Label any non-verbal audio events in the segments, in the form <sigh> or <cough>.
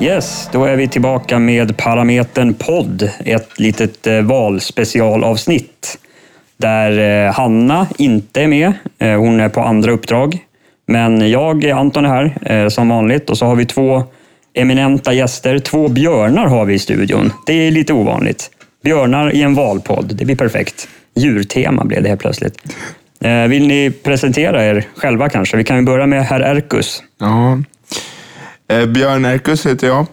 Yes, då är vi tillbaka med Parametern podd. Ett litet eh, valspecialavsnitt där eh, Hanna inte är med. Eh, hon är på andra uppdrag. Men jag, Anton, är här som vanligt och så har vi två eminenta gäster. Två björnar har vi i studion. Det är lite ovanligt. Björnar i en valpodd, det blir perfekt. Djurtema blev det helt plötsligt. Vill ni presentera er själva kanske? Vi kan ju börja med herr Erkus. Ja. Eh, Björn Erkus heter jag.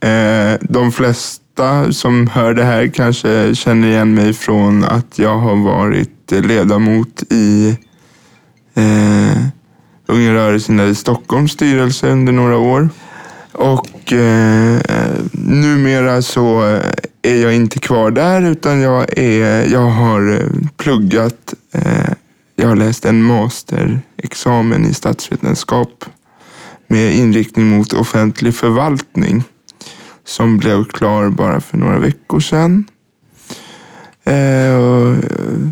Eh, de flesta som hör det här kanske känner igen mig från att jag har varit ledamot i eh, Unga rörelsen i Stockholms styrelse under några år. Och eh, numera så eh, är jag inte kvar där utan jag, är, jag har eh, pluggat. Eh, jag har läst en masterexamen i statsvetenskap med inriktning mot offentlig förvaltning som blev klar bara för några veckor sedan. Eh, och, eh,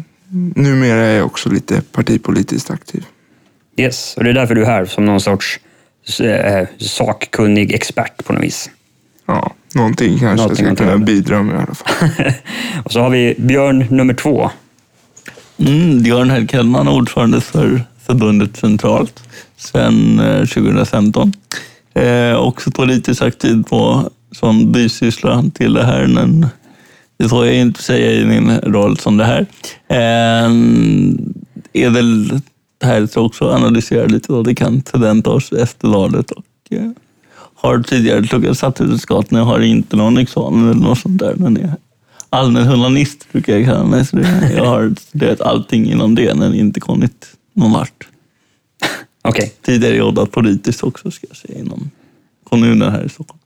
numera är jag också lite partipolitiskt aktiv. Yes, och det är därför du är här som någon sorts eh, sakkunnig expert på något vis. Ja, någonting kanske Någonting jag ska kunna bidra med i alla fall. <laughs> och så har vi Björn nummer två. Mm, Björn Hellman, ordförande för förbundet centralt sedan 2015. Eh, eh, också politiskt aktiv på som bisyssla till det här, men det får jag inte säga i min roll som det här. Eh, är väl här så också analysera lite vad vi kan förvänta oss efter valet och eh, har tidigare pluggat statsvetenskap, men jag har inte någon examen eller något sånt där. Men är allmän humanist brukar jag kalla mig. Så det, jag har studerat allting inom det, men inte kommit någon vart. Okej, Tidigare jobbat politiskt också, ska jag säga, inom kommunen här i Stockholm.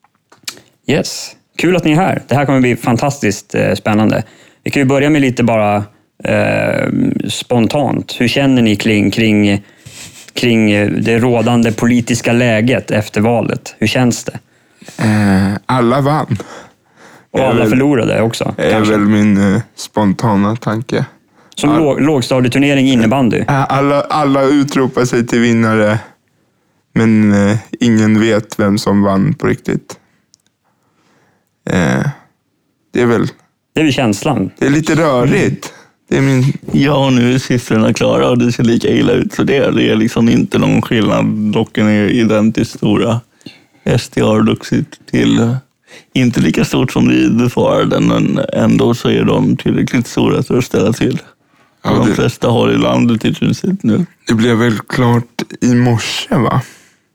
yes. Kul att ni är här. Det här kommer bli fantastiskt eh, spännande. Vi kan ju börja med lite bara eh, spontant. Hur känner ni kring, kring, kring eh, det rådande politiska läget efter valet? Hur känns det? Eh, alla vann. Och alla väl- förlorade också. är kanske. väl min eh, spontana tanke. Som all- låg, lågstadieturnering innebandy. Alla, alla utropar sig till vinnare, men eh, ingen vet vem som vann på riktigt. Eh, det är väl Det är väl känslan. det är lite rörigt. Det är min, Ja, nu är siffrorna klara och det ser lika illa ut. Så det, det är liksom inte någon skillnad. Blocken är identiskt stora. SD har vuxit till, eh, inte lika stort som vi befarade, men ändå så är de tillräckligt stora för att ställa till. Ja, de det- flesta håll i landet i princip nu. det blev väl klart i morse va?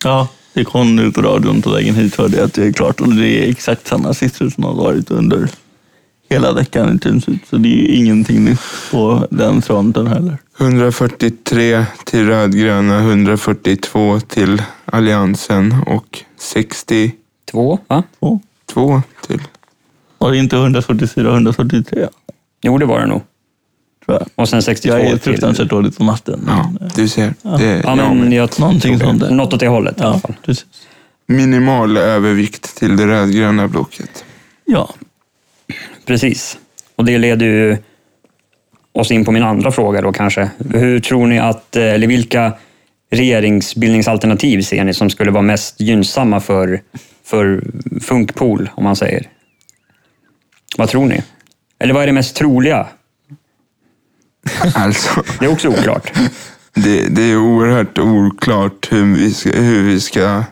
Ja, det kom nu på radion på vägen hit hörde jag att det är klart. Och det är exakt samma siffror som har varit under hela veckan i princip. Så det är ingenting nytt på den fronten heller. 143 till rödgröna, 142 till alliansen och 62 Två, va? Och till... var det inte 144 143? Jo, det var det nog. Och sen 62 Jag är till... fruktansvärt dålig på matten. Ja, men, eh, du ser. Det, Ja, men jag Någonting sånt där. Något åt det hållet i alla Ja, fall. precis. Minimal övervikt till det rödgröna blocket. Ja, Precis. Och det leder ju oss in på min andra fråga då kanske. Hur tror ni att, eh, eller vilka regeringsbildningsalternativ ser ni som skulle vara mest gynnsamma för, för Funkpool, om man säger? Vad tror ni? Eller vad är det mest troliga? <laughs> Alltså, Det är också oklart. det, det är oerhört oklart hur vi ska, hur vi ska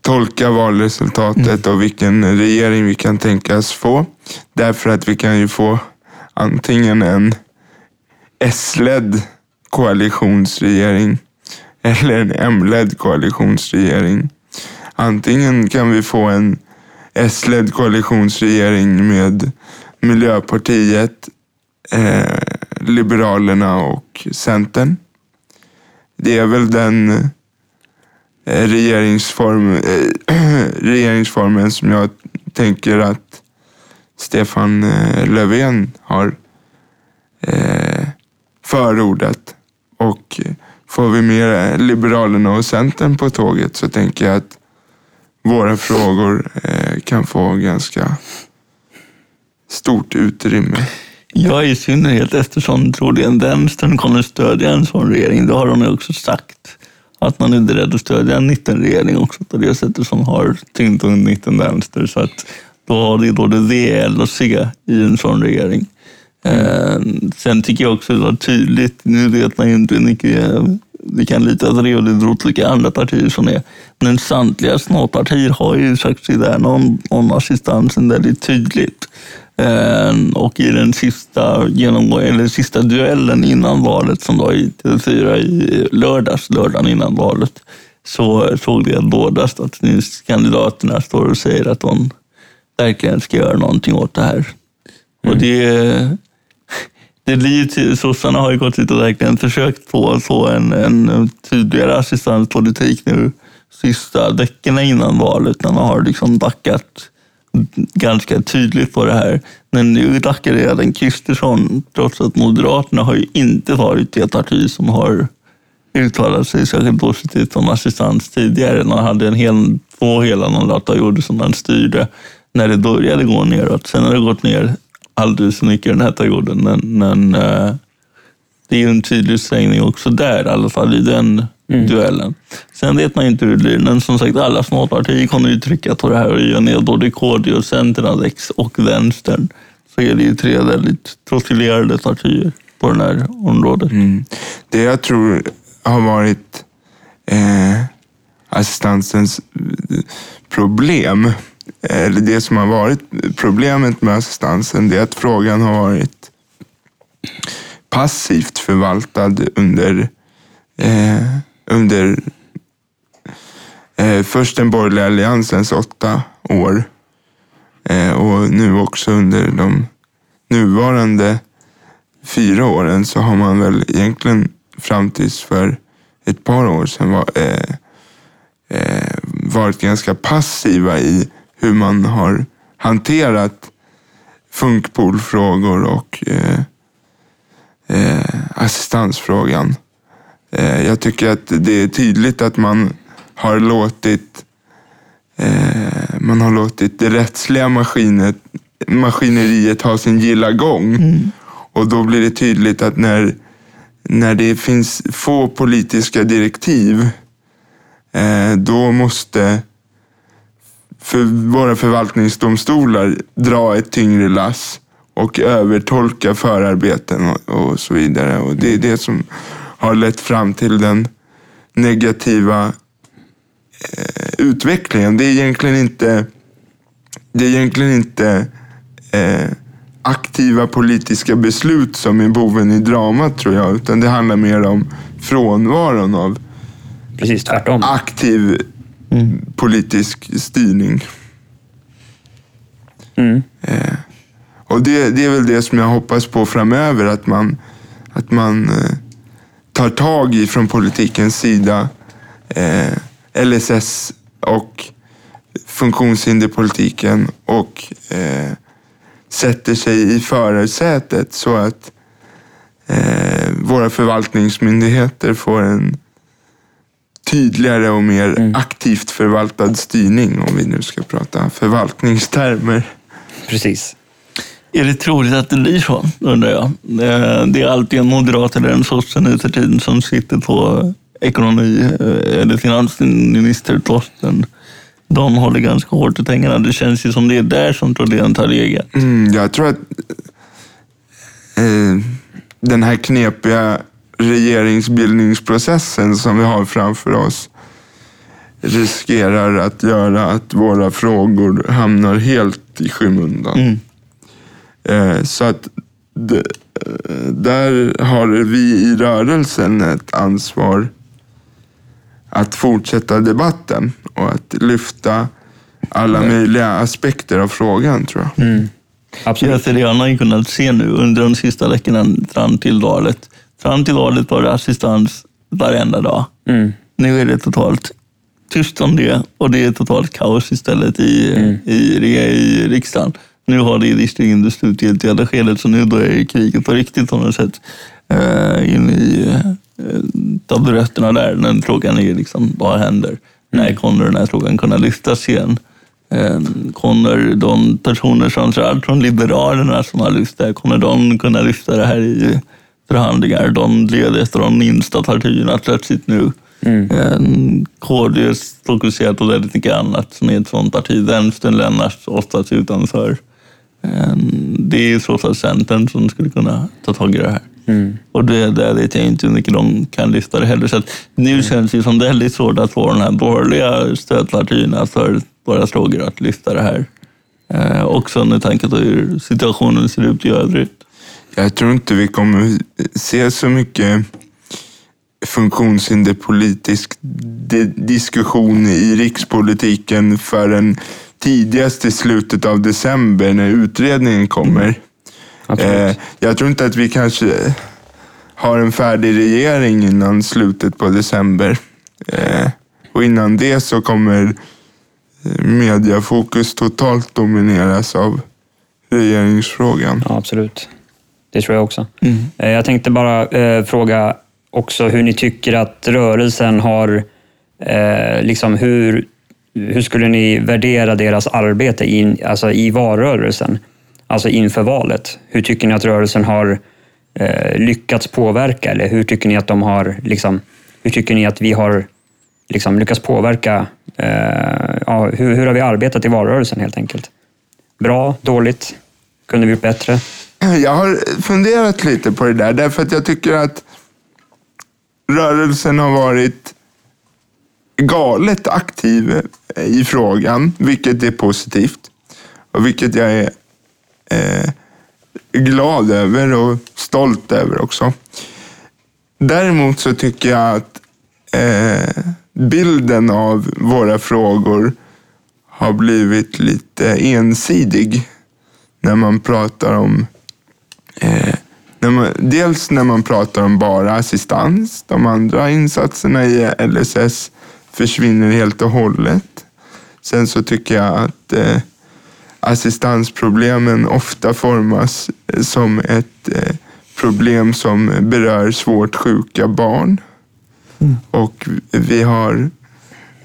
tolka valresultatet och vilken regering vi kan tänkas få. Därför att vi kan ju få antingen en S-ledd koalitionsregering eller en M-ledd koalitionsregering. Antingen kan vi få en S-ledd koalitionsregering med Miljöpartiet, eh, Liberalerna och Centern. Det är väl den eh, regeringsform, eh, <clears throat> regeringsformen som jag tänker att Stefan eh, Löfven har förordat. Och får vi med Liberalerna och Centern på tåget så tänker jag att våra frågor kan få ganska stort utrymme. Ja, i synnerhet eftersom troligen vänstern kommer stödja en sån regering. Det har de ju också sagt. att man är beredd att stödja en mittenregering också på det sättet som har tyngdpunkt mitten-vänster. Så att då har det både V, L och C i en sån regering. Mm. Sen tycker jag också att det var tydligt, nu vet man ju inte hur mycket vi kan lita på det och det beror vilka andra partier som är. Men samtliga småpartier har ju sagt sig där om, någon assistansen väldigt tydligt. Ehm, och i den sista, genomgång, eller sista duellen innan valet som var i TV4 i lördags, lördagen innan valet, så såg vi att båda statsministerkandidaterna står och säger att de verkligen ska göra någonting åt det här. Mm. Och det, det blir, sossarna har ju gått ut och verkligen försökt få, få en, en tydligare assistanspolitik nu sista veckorna innan valet när man har liksom backat ganska tydligt på det här. Men nu backar även Kristersson, trots att Moderaterna har ju inte varit det parti som har uttalat sig särskilt positivt om assistans tidigare. Man hade en hel, två hela mandatperioder som man styrde när det började gå neråt. Sen har det gått ner alldeles för mycket den här perioden. Men, men eh, det är ju en tydlig svängning också där, i alla fall i den mm. duellen. Sen vet man ju inte hur det blir, men som sagt alla småpartier kommer ju trycka på det här och göra ner både KD och Centern och Vänstern. Så är det ju tre väldigt profilerade partier på det här området. Mm. Det jag tror har varit eh, assistansens problem, eller det som har varit problemet med assistansen, det är att frågan har varit passivt förvaltad under eh, under eh, först den borgerliga alliansens åtta år eh, och nu också under de nuvarande fyra åren så har man väl egentligen fram tills för ett par år sedan var, eh, eh, varit ganska passiva i hur man har hanterat funkpolfrågor och eh, eh, assistansfrågan. Eh, jag tycker att det är tydligt att man har låtit eh, man har låtit det rättsliga maskinet, maskineriet ha sin gilla gång. Mm. Och då blir det tydligt att när, när det finns få politiska direktiv, eh, då måste för våra förvaltningsdomstolar dra ett tyngre lass och övertolka förarbeten och, och så vidare. Och det är det som har lett fram till den negativa eh, utvecklingen. Det är egentligen inte, det är egentligen inte eh, aktiva politiska beslut som är boven i dramat tror jag. Utan det handlar mer om frånvaron av Precis tvärtom. aktiv mm. politisk styrning. Mm. Eh, och det, det är väl det som jag hoppas på framöver. Att man, att man eh, tar tag i från politikens sida. Eh, LSS och funktionshinderpolitiken och eh, sätter sig i förarsätet så att eh, våra förvaltningsmyndigheter får en tydligare och mer mm. aktivt förvaltad styrning om vi nu ska prata förvaltningstermer. Precis. Är det troligt att det blir så, undrar jag? Eh, det är alltid en moderat eller en sosse nu för tiden som sitter på ekonomi eh, eller finansministerposten. De håller ganska hårt i pengarna. Det känns ju som det är där som problemet har legat. Mm, jag tror att eh, den här knepiga regeringsbildningsprocessen som vi har framför oss riskerar att göra att våra frågor hamnar helt i skymundan. Mm. Eh, så att där har vi i rörelsen ett ansvar att fortsätta debatten och att lyfta alla möjliga aspekter av frågan tror jag. Mm. Absolut. Det har man kunnat se nu under de sista veckorna fram till valet. Fram till valet var det assistans varenda dag. Mm. Nu är det totalt tyst om det och det är totalt kaos istället i, mm. i, i, i riksdagen. Nu har det visserligen det slutgiltiga skedet, så nu börjar kriget på riktigt på något sätt. Uh, in i uh, taburetterna där. Men frågan är liksom, vad händer? Mm. När kommer den här frågan kunna lyftas igen? Uh, kommer de personer, framförallt från Liberalerna som har lyft det här, kommer de kunna lyfta det här i förhandlingar? De leder efter de minsta partierna plötsligt nu Mm. KD fokuserar på väldigt mycket annat som är ett sånt parti. Vänstern lämnas oftast utanför. Eh, det är ju trots allt Centern som skulle kunna ta tag i det här. Mm. Och det där vet jag inte hur mycket de kan lyfta det heller. Så nu mm. känns det som väldigt svårt att få de här borgerliga stödpartierna för våra frågor att lyfta det här. Eh, också med tanke på hur situationen ser ut i övrigt. Jag tror inte vi kommer se så mycket funktionshinderpolitisk diskussion i rikspolitiken förrän tidigast i slutet av december när utredningen kommer. Mm. Eh, jag tror inte att vi kanske har en färdig regering innan slutet på december. Eh, och innan det så kommer mediafokus totalt domineras av regeringsfrågan. Ja, absolut. Det tror jag också. Mm. Eh, jag tänkte bara eh, fråga också hur ni tycker att rörelsen har... Eh, liksom hur, hur skulle ni värdera deras arbete in, alltså i valrörelsen? Alltså inför valet. Hur tycker ni att rörelsen har eh, lyckats påverka? Eller hur tycker ni att de har... Liksom, hur tycker ni att vi har liksom, lyckats påverka? Eh, ja, hur, hur har vi arbetat i valrörelsen helt enkelt? Bra? Dåligt? Kunde vi gjort bättre? Jag har funderat lite på det där, därför att jag tycker att rörelsen har varit galet aktiv eh, i frågan, vilket är positivt. Och vilket jag är eh, glad över och stolt över också. Däremot så tycker jag att eh, bilden av våra frågor har blivit lite ensidig när man pratar om eh, när man, dels när man pratar om bara assistans. De andra insatserna i LSS försvinner helt och hållet. Sen så tycker jag att eh, assistansproblemen ofta formas som ett eh, problem som berör svårt sjuka barn. Mm. Och vi har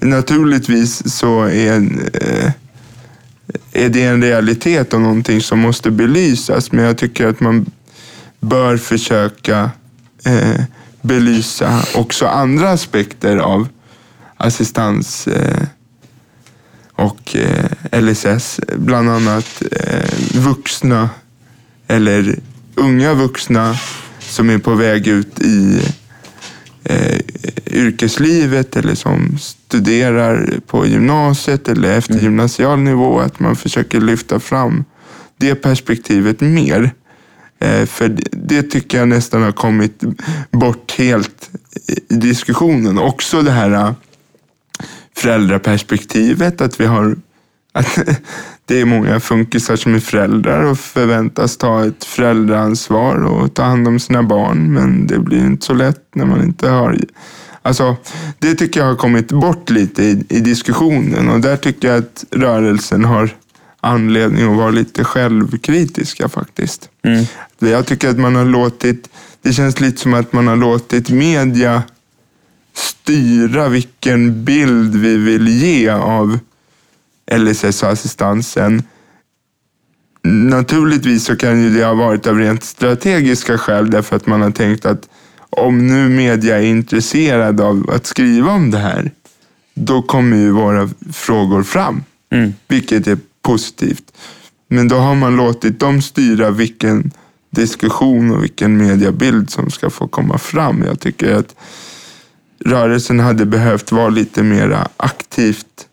naturligtvis så är, eh, är det en realitet och någonting som måste belysas. Men jag tycker att man bör försöka eh, belysa också andra aspekter av assistans eh, och eh, LSS. Bland annat eh, vuxna eller unga vuxna som är på väg ut i eh, yrkeslivet eller som studerar på gymnasiet eller mm. nivå. Att man försöker lyfta fram det perspektivet mer. Eh, för det tycker jag nästan har kommit bort helt i diskussionen. Också det här föräldraperspektivet, att vi har att <laughs> det är många funkisar som är föräldrar och förväntas ta ett föräldraansvar och ta hand om sina barn. Men det blir inte så lätt när man inte har... Alltså, det tycker jag har kommit bort lite i, i diskussionen och där tycker jag att rörelsen har anledning att vara lite självkritiska faktiskt. Mm. Jag tycker att man har låtit, det känns lite som att man har låtit media styra vilken bild vi vill ge av LSS och assistansen. Naturligtvis så kan ju det ha varit av rent strategiska skäl därför att man har tänkt att om nu media är intresserad av att skriva om det här, då kommer ju våra frågor fram. Mm. Vilket är positivt. Men då har man låtit dem styra vilken diskussion och vilken mediebild som ska få komma fram. Jag tycker att rörelsen hade behövt vara lite mer aktivt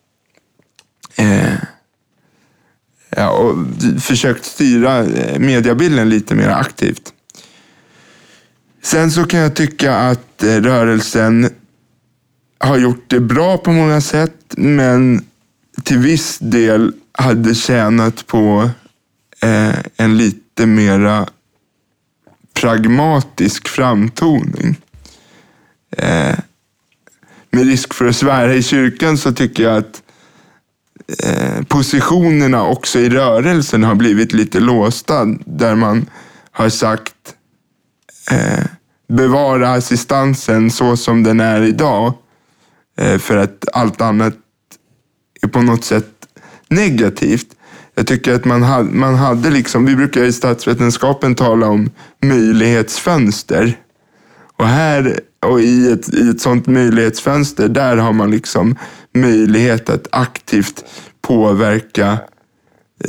eh, ja, och försökt styra eh, mediebilden lite mer aktivt. Sen så kan jag tycka att eh, rörelsen har gjort det bra på många sätt, men till viss del hade tjänat på eh, en lite mera pragmatisk framtoning. Eh, med risk för att svära i kyrkan så tycker jag att eh, positionerna också i rörelsen har blivit lite låsta. Där man har sagt eh, bevara assistansen så som den är idag. Eh, för att allt annat är på något sätt negativt. Jag tycker att man hade, man hade liksom, vi brukar i statsvetenskapen tala om möjlighetsfönster. Och här och i ett, i ett sånt möjlighetsfönster, där har man liksom möjlighet att aktivt påverka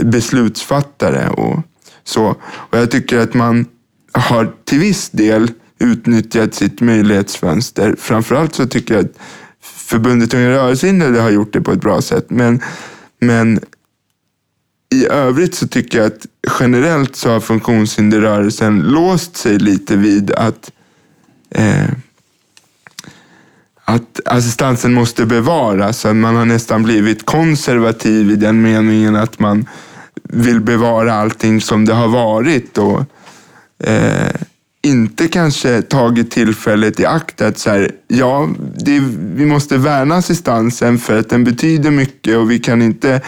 beslutsfattare och så. Och jag tycker att man har till viss del utnyttjat sitt möjlighetsfönster. Framförallt så tycker jag att förbundet Unga rörelsehindrade har gjort det på ett bra sätt. Men, men i övrigt så tycker jag att generellt så har funktionshinderrörelsen låst sig lite vid att eh, att assistansen måste bevaras. Man har nästan blivit konservativ i den meningen att man vill bevara allting som det har varit och eh, inte kanske tagit tillfället i akt att så här, ja, det, vi måste värna assistansen för att den betyder mycket och vi kan inte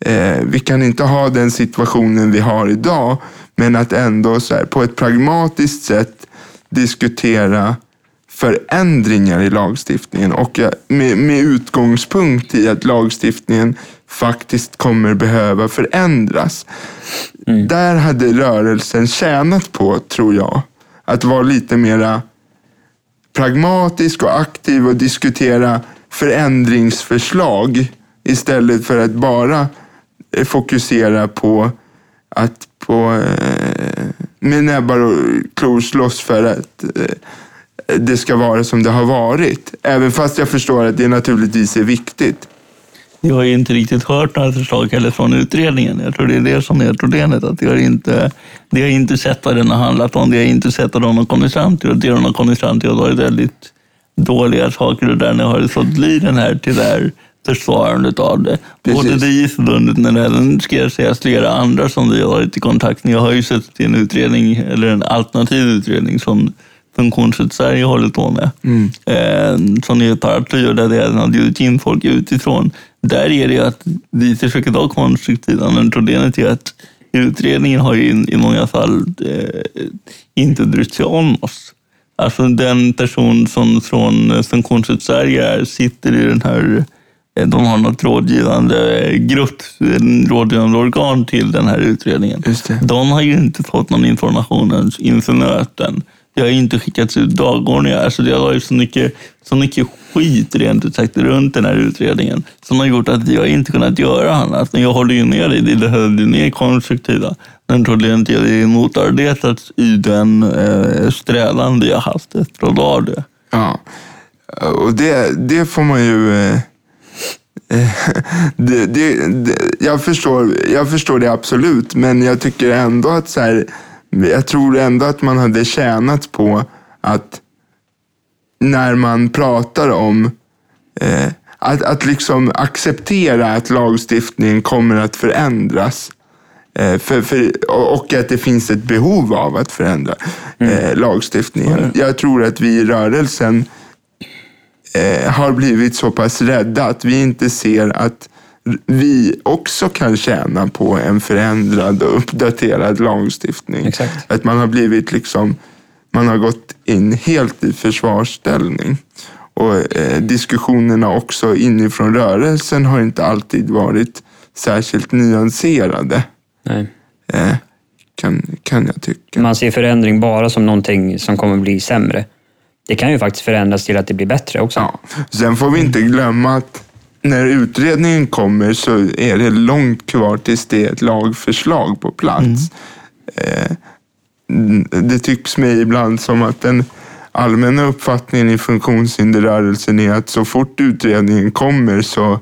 eh, vi kan inte ha den situationen vi har idag, men att ändå så här, på ett pragmatiskt sätt diskutera förändringar i lagstiftningen och med, med utgångspunkt i att lagstiftningen faktiskt kommer behöva förändras. Mm. Där hade rörelsen tjänat på, tror jag, att vara lite mera pragmatisk och aktiv och diskutera förändringsförslag istället för att bara eh, fokusera på att på, eh, med näbbar och klor slåss för att eh, det ska vara som det har varit. Även fast jag förstår att det naturligtvis är viktigt. Vi har ju inte riktigt hört några förslag heller från utredningen. Jag tror det är det som är problemet. Att vi har inte, det har inte sett vad den har handlat om. Vi har inte sett vad de har kommit fram till. Och det de har kommit fram till har varit väldigt dåliga saker. Och därmed har det fått bli den här tyvärr försvarandet av det. Precis. Både DI-förbundet men även ska jag säga flera andra som vi har varit i kontakt med. Jag har ju sett en utredning, eller en alternativ utredning som Funktionsrätt Sverige håller på med. Mm. Eh, som är ett paraply och där det har bjudit in folk utifrån. Där är det att vi försöker vara konstruktiva, men problemet är att utredningen har ju i många fall eh, inte brytt sig om oss. Alltså den person som från Funktionsrätt Sverige är, sitter i den här de har något rådgivande grupp, rådgivande organ till den här utredningen. De har ju inte fått någon information inför möten. Det har inte skickats ut dagordningar. Alltså det har varit så mycket, så mycket skit rent ut sagt runt den här utredningen som har gjort att jag inte kunnat göra annat. Men jag håller ju med dig, det behövde mer konstruktiva. Men problemet är att det är motarbetats i den eh, strävan vi har haft efter att vara det. Ja, och det, det får man ju... Eh, <laughs> det, det, det, jag, förstår, jag förstår det absolut, men jag tycker ändå att så här, jag tror ändå att man hade tjänat på att när man pratar om eh, att, att liksom acceptera att lagstiftningen kommer att förändras. Eh, för, för, och att det finns ett behov av att förändra eh, mm. lagstiftningen. Mm. Jag tror att vi i rörelsen eh, har blivit så pass rädda att vi inte ser att vi också kan tjäna på en förändrad och uppdaterad lagstiftning. Exakt. Att man har blivit liksom, man har gått in helt i försvarsställning. Och eh, diskussionerna också inifrån rörelsen har inte alltid varit särskilt nyanserade. Nej. Eh, kan, kan jag tycka. Man ser förändring bara som någonting som kommer bli sämre. Det kan ju faktiskt förändras till att det blir bättre också. Ja. Sen får vi inte glömma att när utredningen kommer så är det långt kvar tills det är ett lagförslag på plats. Mm. Det tycks mig ibland som att den allmänna uppfattningen i funktionshinderrörelsen är att så fort utredningen kommer så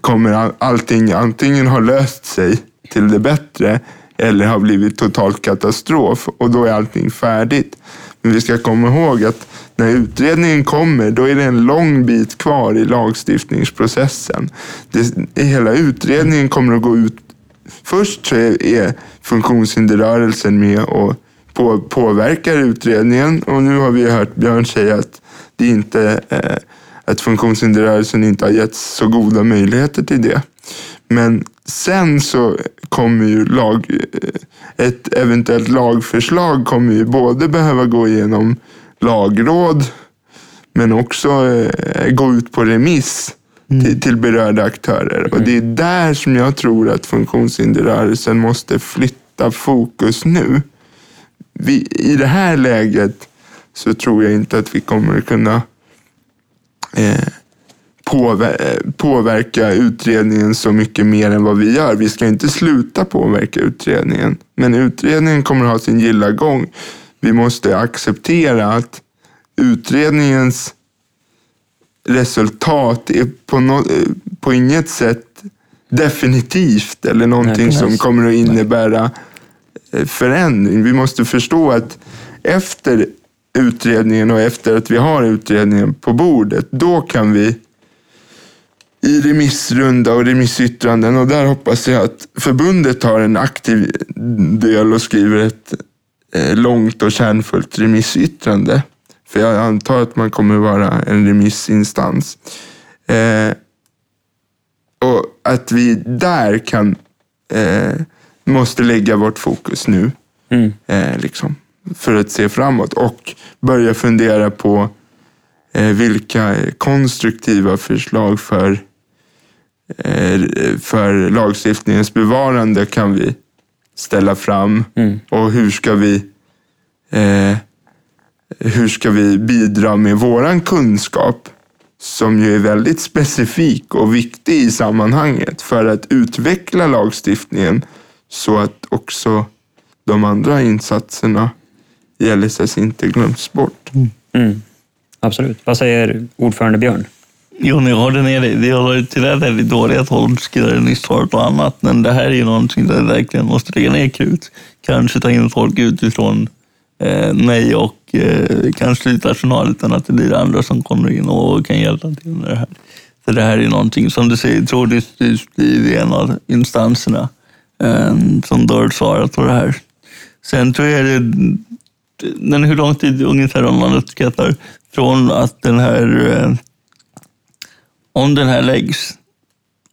kommer allting antingen ha löst sig till det bättre eller har blivit total katastrof och då är allting färdigt. Men vi ska komma ihåg att när utredningen kommer, då är det en lång bit kvar i lagstiftningsprocessen. Det, hela utredningen kommer att gå ut... Först så är funktionshinderrörelsen med och på, påverkar utredningen och nu har vi hört Björn säga att det inte eh, att funktionshinderrörelsen inte har getts så goda möjligheter till det. Men sen så kommer ju lag, eh, ett eventuellt lagförslag kommer ju både behöva gå igenom lagråd men också eh, gå ut på remiss mm. till, till berörda aktörer. Och det är där som jag tror att funktionshinderrörelsen måste flytta fokus nu. Vi, I det här läget så tror jag inte att vi kommer kunna eh, påver påverka utredningen så mycket mer än vad vi gör. Vi ska inte sluta påverka utredningen, men utredningen kommer att ha sin gilla gång. Vi måste acceptera att utredningens resultat är på, no på inget sätt definitivt eller någonting Nej, som kommer att innebära eh, förändring. Vi måste förstå att efter utredningen och efter att vi har utredningen på bordet, då kan vi i remissrunda och remissyttranden och där hoppas jag att förbundet tar en aktiv del och skriver ett eh, långt och kärnfullt remissyttrande. För jag antar att man kommer vara en remissinstans. Eh, och att vi där kan, eh, måste lägga vårt fokus nu. Mm. Eh, liksom, för att se framåt och börja fundera på eh, vilka konstruktiva förslag för, eh, för lagstiftningens bevarande kan vi ställa fram Mm. och hur ska vi eh, hur ska vi bidra med våran kunskap som ju är väldigt specifik och viktig i sammanhanget för att utveckla lagstiftningen så att också de andra insatserna i LSS inte glöms bort. Mm. Absolut. Vad säger ordförande Björn? Jo, ni har det dig. Det har varit tyvärr väldigt dåliga tolkningar i start och annat, men det här är ju någonting där vi verkligen måste lägga ner krut. Kanske ta in folk utifrån eh, mig och eh, personal utan att det blir andra som kommer in och kan hjälpa till med det här. För det här är någonting som du säger troligtvis blir en av instanserna eh, som bör svara på det här. Sen tror jag det, men hur lång tid ungefär om man uppskattar från att den här eh, om den här läggs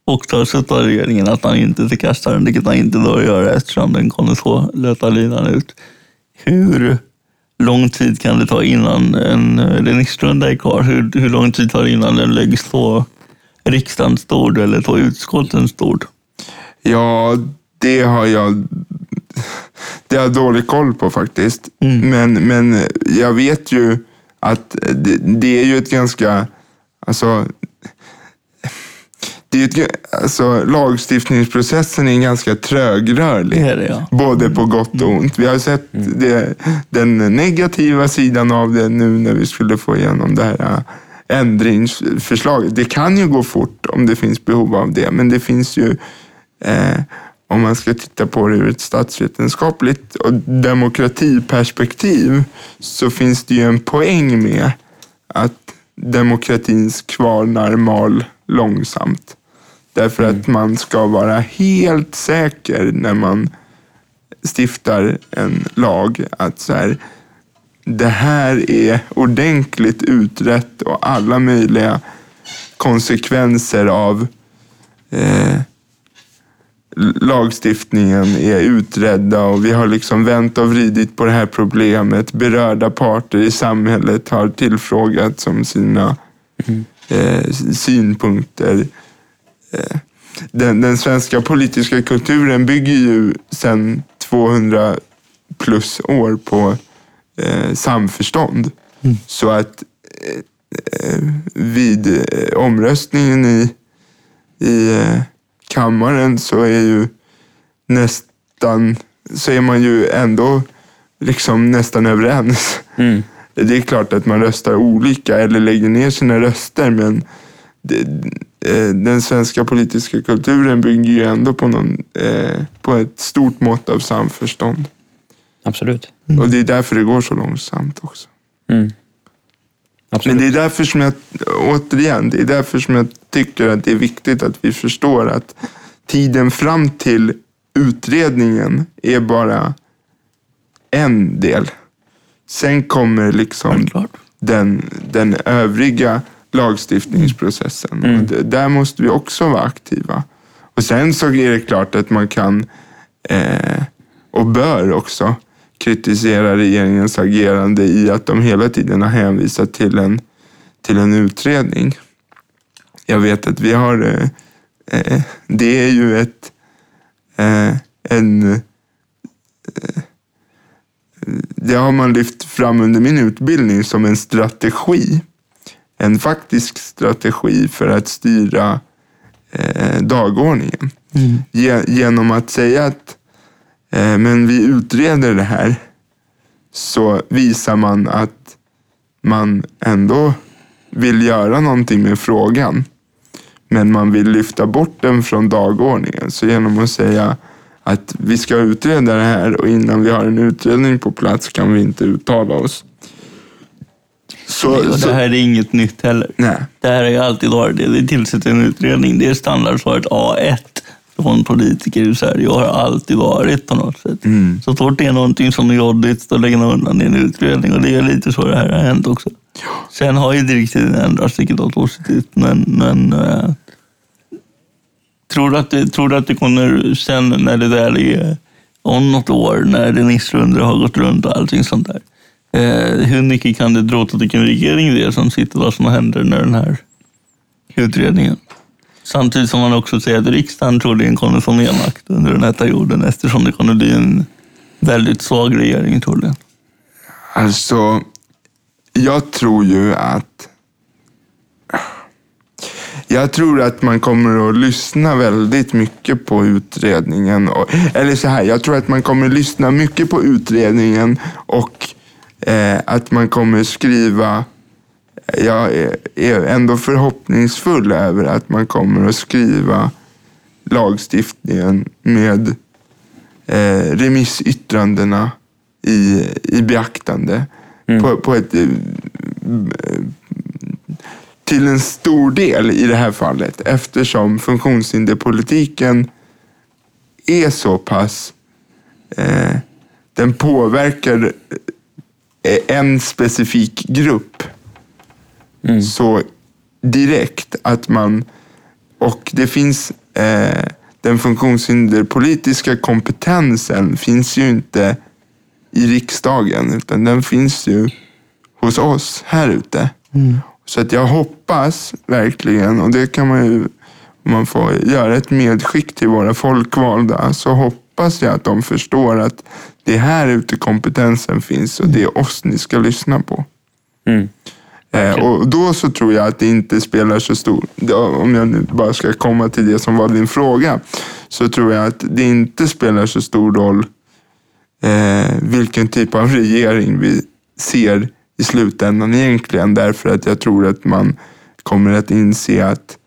och upp av regeringen att man inte förkastar den, vilket man inte bör göra eftersom den kommer så löpa linan ut. Hur lång tid kan det ta innan en remissrunda är klar? Hur, hur lång tid tar det innan den läggs på riksdagens bord eller på utskottens bord? Ja, det har jag det har jag dålig koll på faktiskt. Mm. Men, men jag vet ju att det, det är ju ett ganska, alltså, det är ett, alltså lagstiftningsprocessen är ganska trögrörlig. Det det ja. Både på gott och ont. Vi har sett det, den negativa sidan av det nu när vi skulle få igenom det här äh, ändringsförslaget. Det kan ju gå fort om det finns behov av det, men det finns ju eh, om man ska titta på det ur ett statsvetenskapligt och demokratiperspektiv så finns det ju en poäng med att demokratins kvarnar mal långsamt. Därför att man ska vara helt säker när man stiftar en lag att så här, det här är ordentligt utrett och alla möjliga konsekvenser av eh, lagstiftningen är utredda och vi har liksom vänt och vridit på det här problemet. Berörda parter i samhället har tillfrågats om sina eh, synpunkter. Den, den svenska politiska kulturen bygger ju sedan 200 plus år på eh, samförstånd. Så att eh, eh, vid eh, omröstningen i, i eh, kammaren så är ju nästan, så är man ju ändå liksom nästan överens. Mm. Det är klart att man röstar olika eller lägger ner sina röster men det, den svenska politiska kulturen bygger ju ändå på, någon, eh, på ett stort mått av samförstånd. Absolut. Och det är därför det går så långsamt också. Mm. Absolut. Men det är därför som jag, återigen, det är därför som jag tycker att det är viktigt att vi förstår att tiden fram till utredningen är bara en del. Sen kommer liksom den, den övriga lagstiftningsprocessen. Mm. Där måste vi också vara aktiva. Och sen så är det klart att man kan eh, och bör också kritisera regeringens agerande i att de hela tiden har hänvisat till en, till en utredning. Jag vet att vi har, eh, eh, det är ju ett, eh, en, eh, det har man lyft fram under min utbildning som en strategi. En faktisk strategi för att styra eh, dagordningen. Ge, genom att säga att eh, men vi utreder det här så visar man att man ändå vill göra någonting med frågan. Men man vill lyfta bort den från dagordningen. Så genom att säga att vi ska utreda det här och innan vi har en utredning på plats kan vi inte uttala oss. Så, så, det här är inget nytt heller. nej. Det här har ju alltid varit det. Vi tillsätter en utredning. Det är standardsvaret A1 från politiker i Sverige och har alltid varit på något sätt. Så fort det är någonting som är jobbigt, då lägger man undan det i en utredning. Och det är lite så det här har hänt också. Sen har ju direktiven ändrats, vilket var positivt. Men, men eh, tror, du att det, tror du att det kommer sen när det väl är om något år, när remissrundor har gått runt och allting sånt där. Eh, hur mycket kan det dra till vilken regering det är som sitter, vad som händer när den här utredningen. Samtidigt som man också säger att riksdagen troligen kommer få mer makt under den här perioden eftersom det kommer bli en väldigt svag regering troligen. Alltså, jag tror ju att... Jag tror att man kommer att lyssna väldigt mycket på utredningen. Och, eller så här, jag tror att man kommer att lyssna mycket på utredningen och eh, att man kommer skriva... Jag är, ändå förhoppningsfull över att man kommer att skriva lagstiftningen med eh, remissyttrandena i, i beaktande. På, på ett, eh, till en stor del i det här fallet eftersom funktionshinderpolitiken är så pass... Eh, den påverkar en specifik grupp så direkt att man... Och det finns... Eh, den funktionshinderpolitiska kompetensen finns ju inte i riksdagen utan den finns ju hos oss här ute. Så att jag hoppas verkligen, och det kan man ju, om man får göra ett medskick till våra folkvalda, så hoppas jag att de förstår att det är här ute kompetensen finns och det är oss ni ska lyssna på. Mm. Eh, och då så tror jag att det inte spelar så stor, om jag nu bara ska komma till det som var din fråga, så tror jag att det inte spelar så stor roll eh, vilken typ av regering vi ser i slutändan egentligen. Därför att jag tror att man kommer att inse att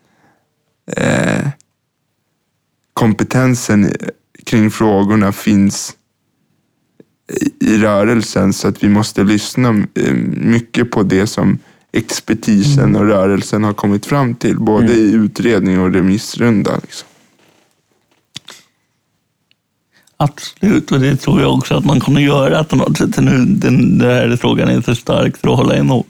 eh, kompetensen kring frågorna finns i, rörelsen. Så att vi måste lyssna eh, mycket på det som expertisen och rörelsen har kommit fram till. Både i utredning och remissrunda. Liksom. Absolut, och det tror jag också att man kommer göra på något sätt. Nu, den, den här frågan är för stark för att hålla emot.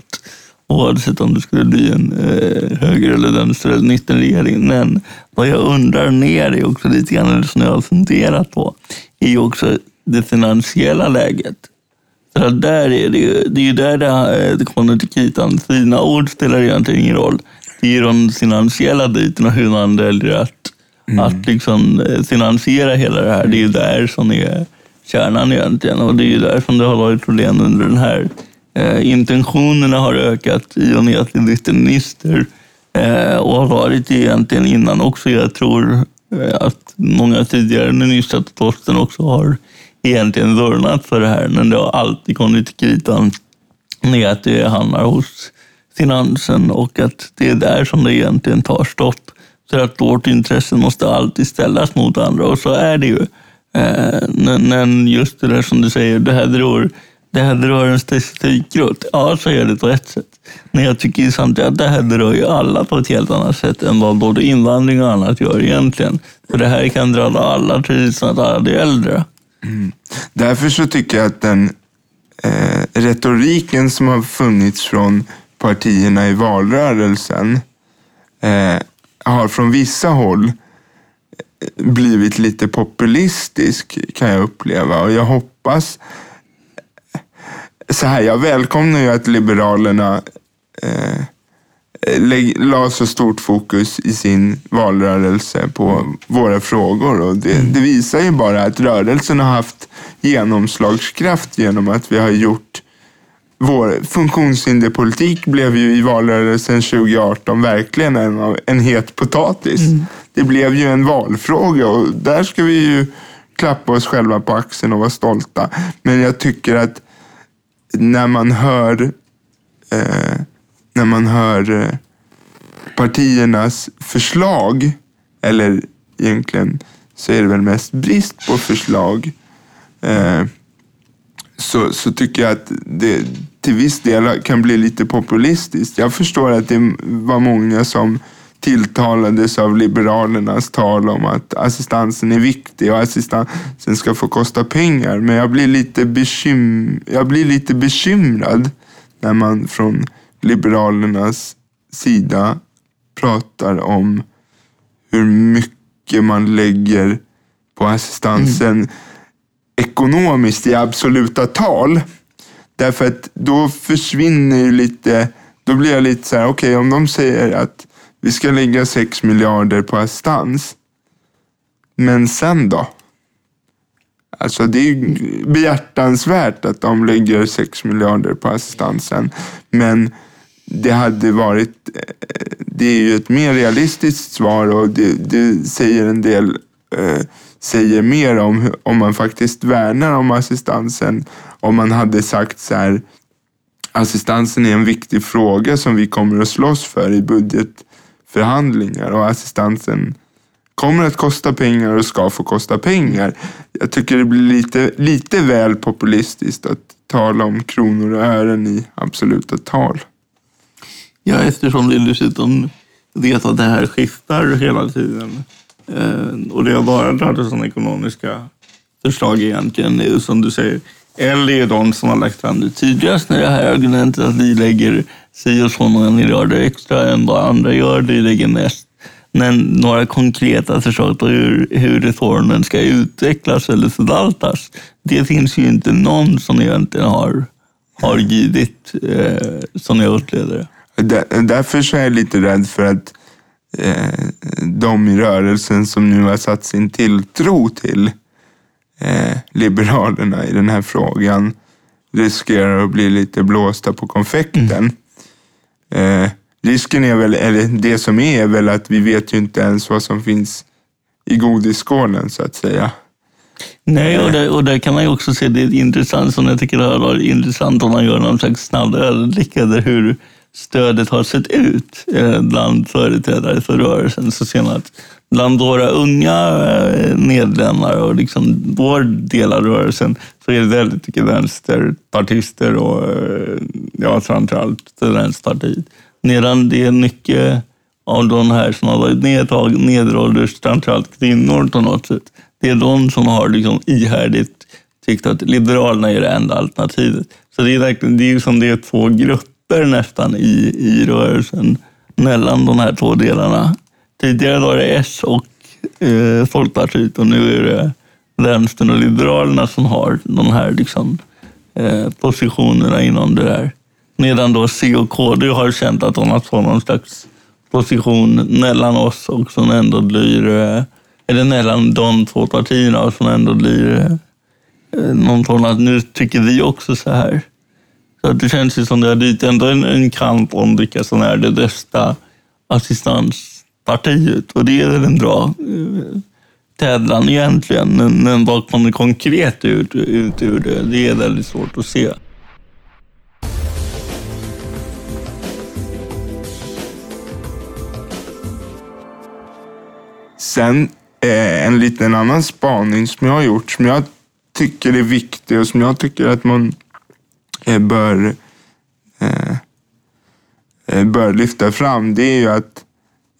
Oavsett om det skulle bli en eh, höger eller vänster eller mittenregering. Men vad jag undrar ner är också lite grann, eller som jag har funderat på, är ju också det finansiella läget. Att där är det, ju, det är ju där det, eh, det kommer till kritan. Fina ord spelar egentligen ingen roll. Det är ju den finansiella biten och hur man väljer att, att liksom eh, finansiera hela det här. Det är ju där som är kärnan egentligen. Och det är ju där som det har varit problem under den här. Eh, intentionerna har ökat i och med att det bytte minister. Eh, och har varit det egentligen innan också. Jag tror eh, att många tidigare ministrar på posten också har egentligen vurmat för det här. Men det har alltid kommit till kritan med att det hamnar hos finansen och att det är där som det egentligen tar stopp. Så att vårt intresse måste alltid ställas mot andra och så är det ju. Eh, men- men just det där som du säger, det här drar, det här drar en statistikgrupp. Ja, så är det på ett sätt. Men jag tycker samtidigt att det här drar ju alla på ett helt annat sätt än vad både invandring och annat gör egentligen. För det här kan drabba alla, precis som att alla blir äldre. Mm. Därför så tycker jag att den eh, retoriken som har funnits från partierna i valrörelsen eh, har från vissa håll eh, blivit lite populistisk kan jag uppleva. Och jag hoppas... Så här, jag välkomnar ju att Liberalerna eh, lägg- la så stort fokus i sin valrörelse på våra frågor. Och det, det visar ju bara att rörelsen har haft genomslagskraft genom att vi har gjort vår funktionshinderpolitik blev ju i valrörelsen 2018 verkligen en, en het potatis. Det blev ju en valfråga och där ska vi ju klappa oss själva på axeln och vara stolta. Men jag tycker att när man hör eh, när man hör eh, partiernas förslag, eller egentligen så är det väl mest brist på förslag, eh, så, så tycker jag att det till viss del kan bli lite populistiskt. Jag förstår att det var många som tilltalades av Liberalernas tal om att assistansen är viktig och assistansen ska få kosta pengar. Men jag blir lite, bekym jag blir lite bekymrad när man från Liberalernas sida pratar om hur mycket man lägger på assistansen ekonomiskt i absoluta tal. Därför att då försvinner ju lite, då blir jag lite så här, okej om de säger att vi ska lägga 6 miljarder på assistans, men sen då? Alltså det är ju behjärtansvärt att de lägger 6 miljarder på assistansen, men det hade varit, eh, det är ju ett mer realistiskt svar och det, det säger en del, eh, säger mer om om man faktiskt värnar om assistansen. Om man hade sagt så här, assistansen är en viktig fråga som vi kommer att slåss för i budget förhandlingar och assistansen kommer att kosta pengar och ska få kosta pengar. Jag tycker det blir lite, lite väl populistiskt att tala om kronor och ören i absoluta tal. Ja, eftersom vi dessutom vet att det här skiftar hela tiden. Eh, och det har bara dragits om ekonomiska förslag egentligen. nu, som du säger, L är de som har lagt fram det tidigast när det här argumentet att vi lägger si och så många miljarder extra än vad andra gör. det lägger mest. Men några konkreta förslag på hur, hur reformen ska utvecklas eller förvaltas, det finns ju inte någon som egentligen har, har givit, eh, som jag upplever det. Där- Därför så är jag lite rädd för att eh, de i rörelsen som nu har satt sin tilltro till eh, Liberalerna i den här frågan riskerar att bli lite blåsta på konfekten. Eh, risken är väl, eller det som är, är väl att vi vet ju inte ens vad som finns i godisskålen så att säga. Nej, och där, och där kan man ju också se det är intressant, som jag tycker det har intressant om man gör någon slags snabb överblick över hur stödet har sett ut eh, bland företrädare för rörelsen. Så ser man att bland våra unga eh, medlemmar och liksom vår del av rörelsen så är det väldigt mycket vänsterpartister och eh, ja, framförallt Vänsterpartiet. Medan det är mycket av de här som har varit nedtag, medelålders, framförallt kvinnor på något sätt. Det är de som har liksom ihärdigt tyckt att Liberalerna är det enda alternativet. Så det är verkligen, det är som det är två grupper nästan i, i rörelsen mellan de här två delarna. Tidigare var det S och eh, Folkpartiet och nu är det Vänstern och Liberalerna som har de här liksom, eh, positionerna inom det där. Medan då C och KD har känt att de har fått någon slags position mellan oss och som ändå blir, eh, eller mellan de två partierna och som ändå blir eh, någon form av, nu tycker vi också så här. Så det känns ju som det har blivit ändå en, en kamp om vilka som är det bästa assistanspartiet och det är väl en bra eh, tävlan egentligen. Men, men vad kommer konkret ut, ut ur det? Det är väldigt svårt att se. Sen eh, en liten annan spaning som jag har gjort som jag tycker är viktig och som jag tycker att man bör, eh, eh, bör lyfta fram. Det är ju att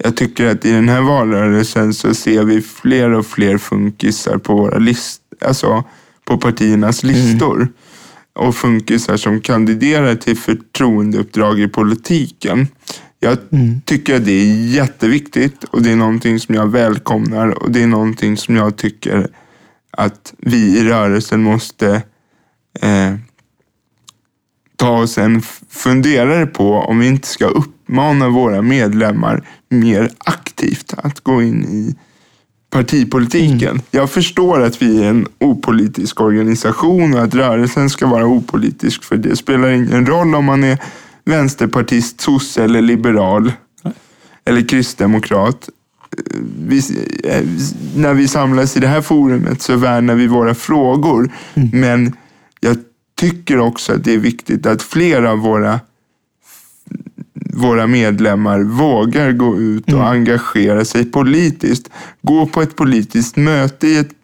jag tycker att i den här valrörelsen så ser vi fler och fler funkisar på våra list, alltså på partiernas listor. Och funkisar som kandiderar till förtroendeuppdrag i politiken. Jag tycker att det är jätteviktigt och det är någonting som jag välkomnar och det är någonting som jag tycker att vi i rörelsen måste eh, ta oss en funderare på om vi inte ska upp, uppmana våra medlemmar mer aktivt att gå in i partipolitiken. Mm. Jag förstår att vi är en opolitisk organisation och att rörelsen ska vara opolitisk för det spelar ingen roll om man är vänsterpartist, sosse eller liberal eller kristdemokrat. Vi, eh, när vi samlas i det här forumet så värnar vi våra frågor. Mm. Men tycker också att det är viktigt att fler av våra våra medlemmar vågar gå ut och mm. engagera sig politiskt. Gå på ett politiskt möte i ett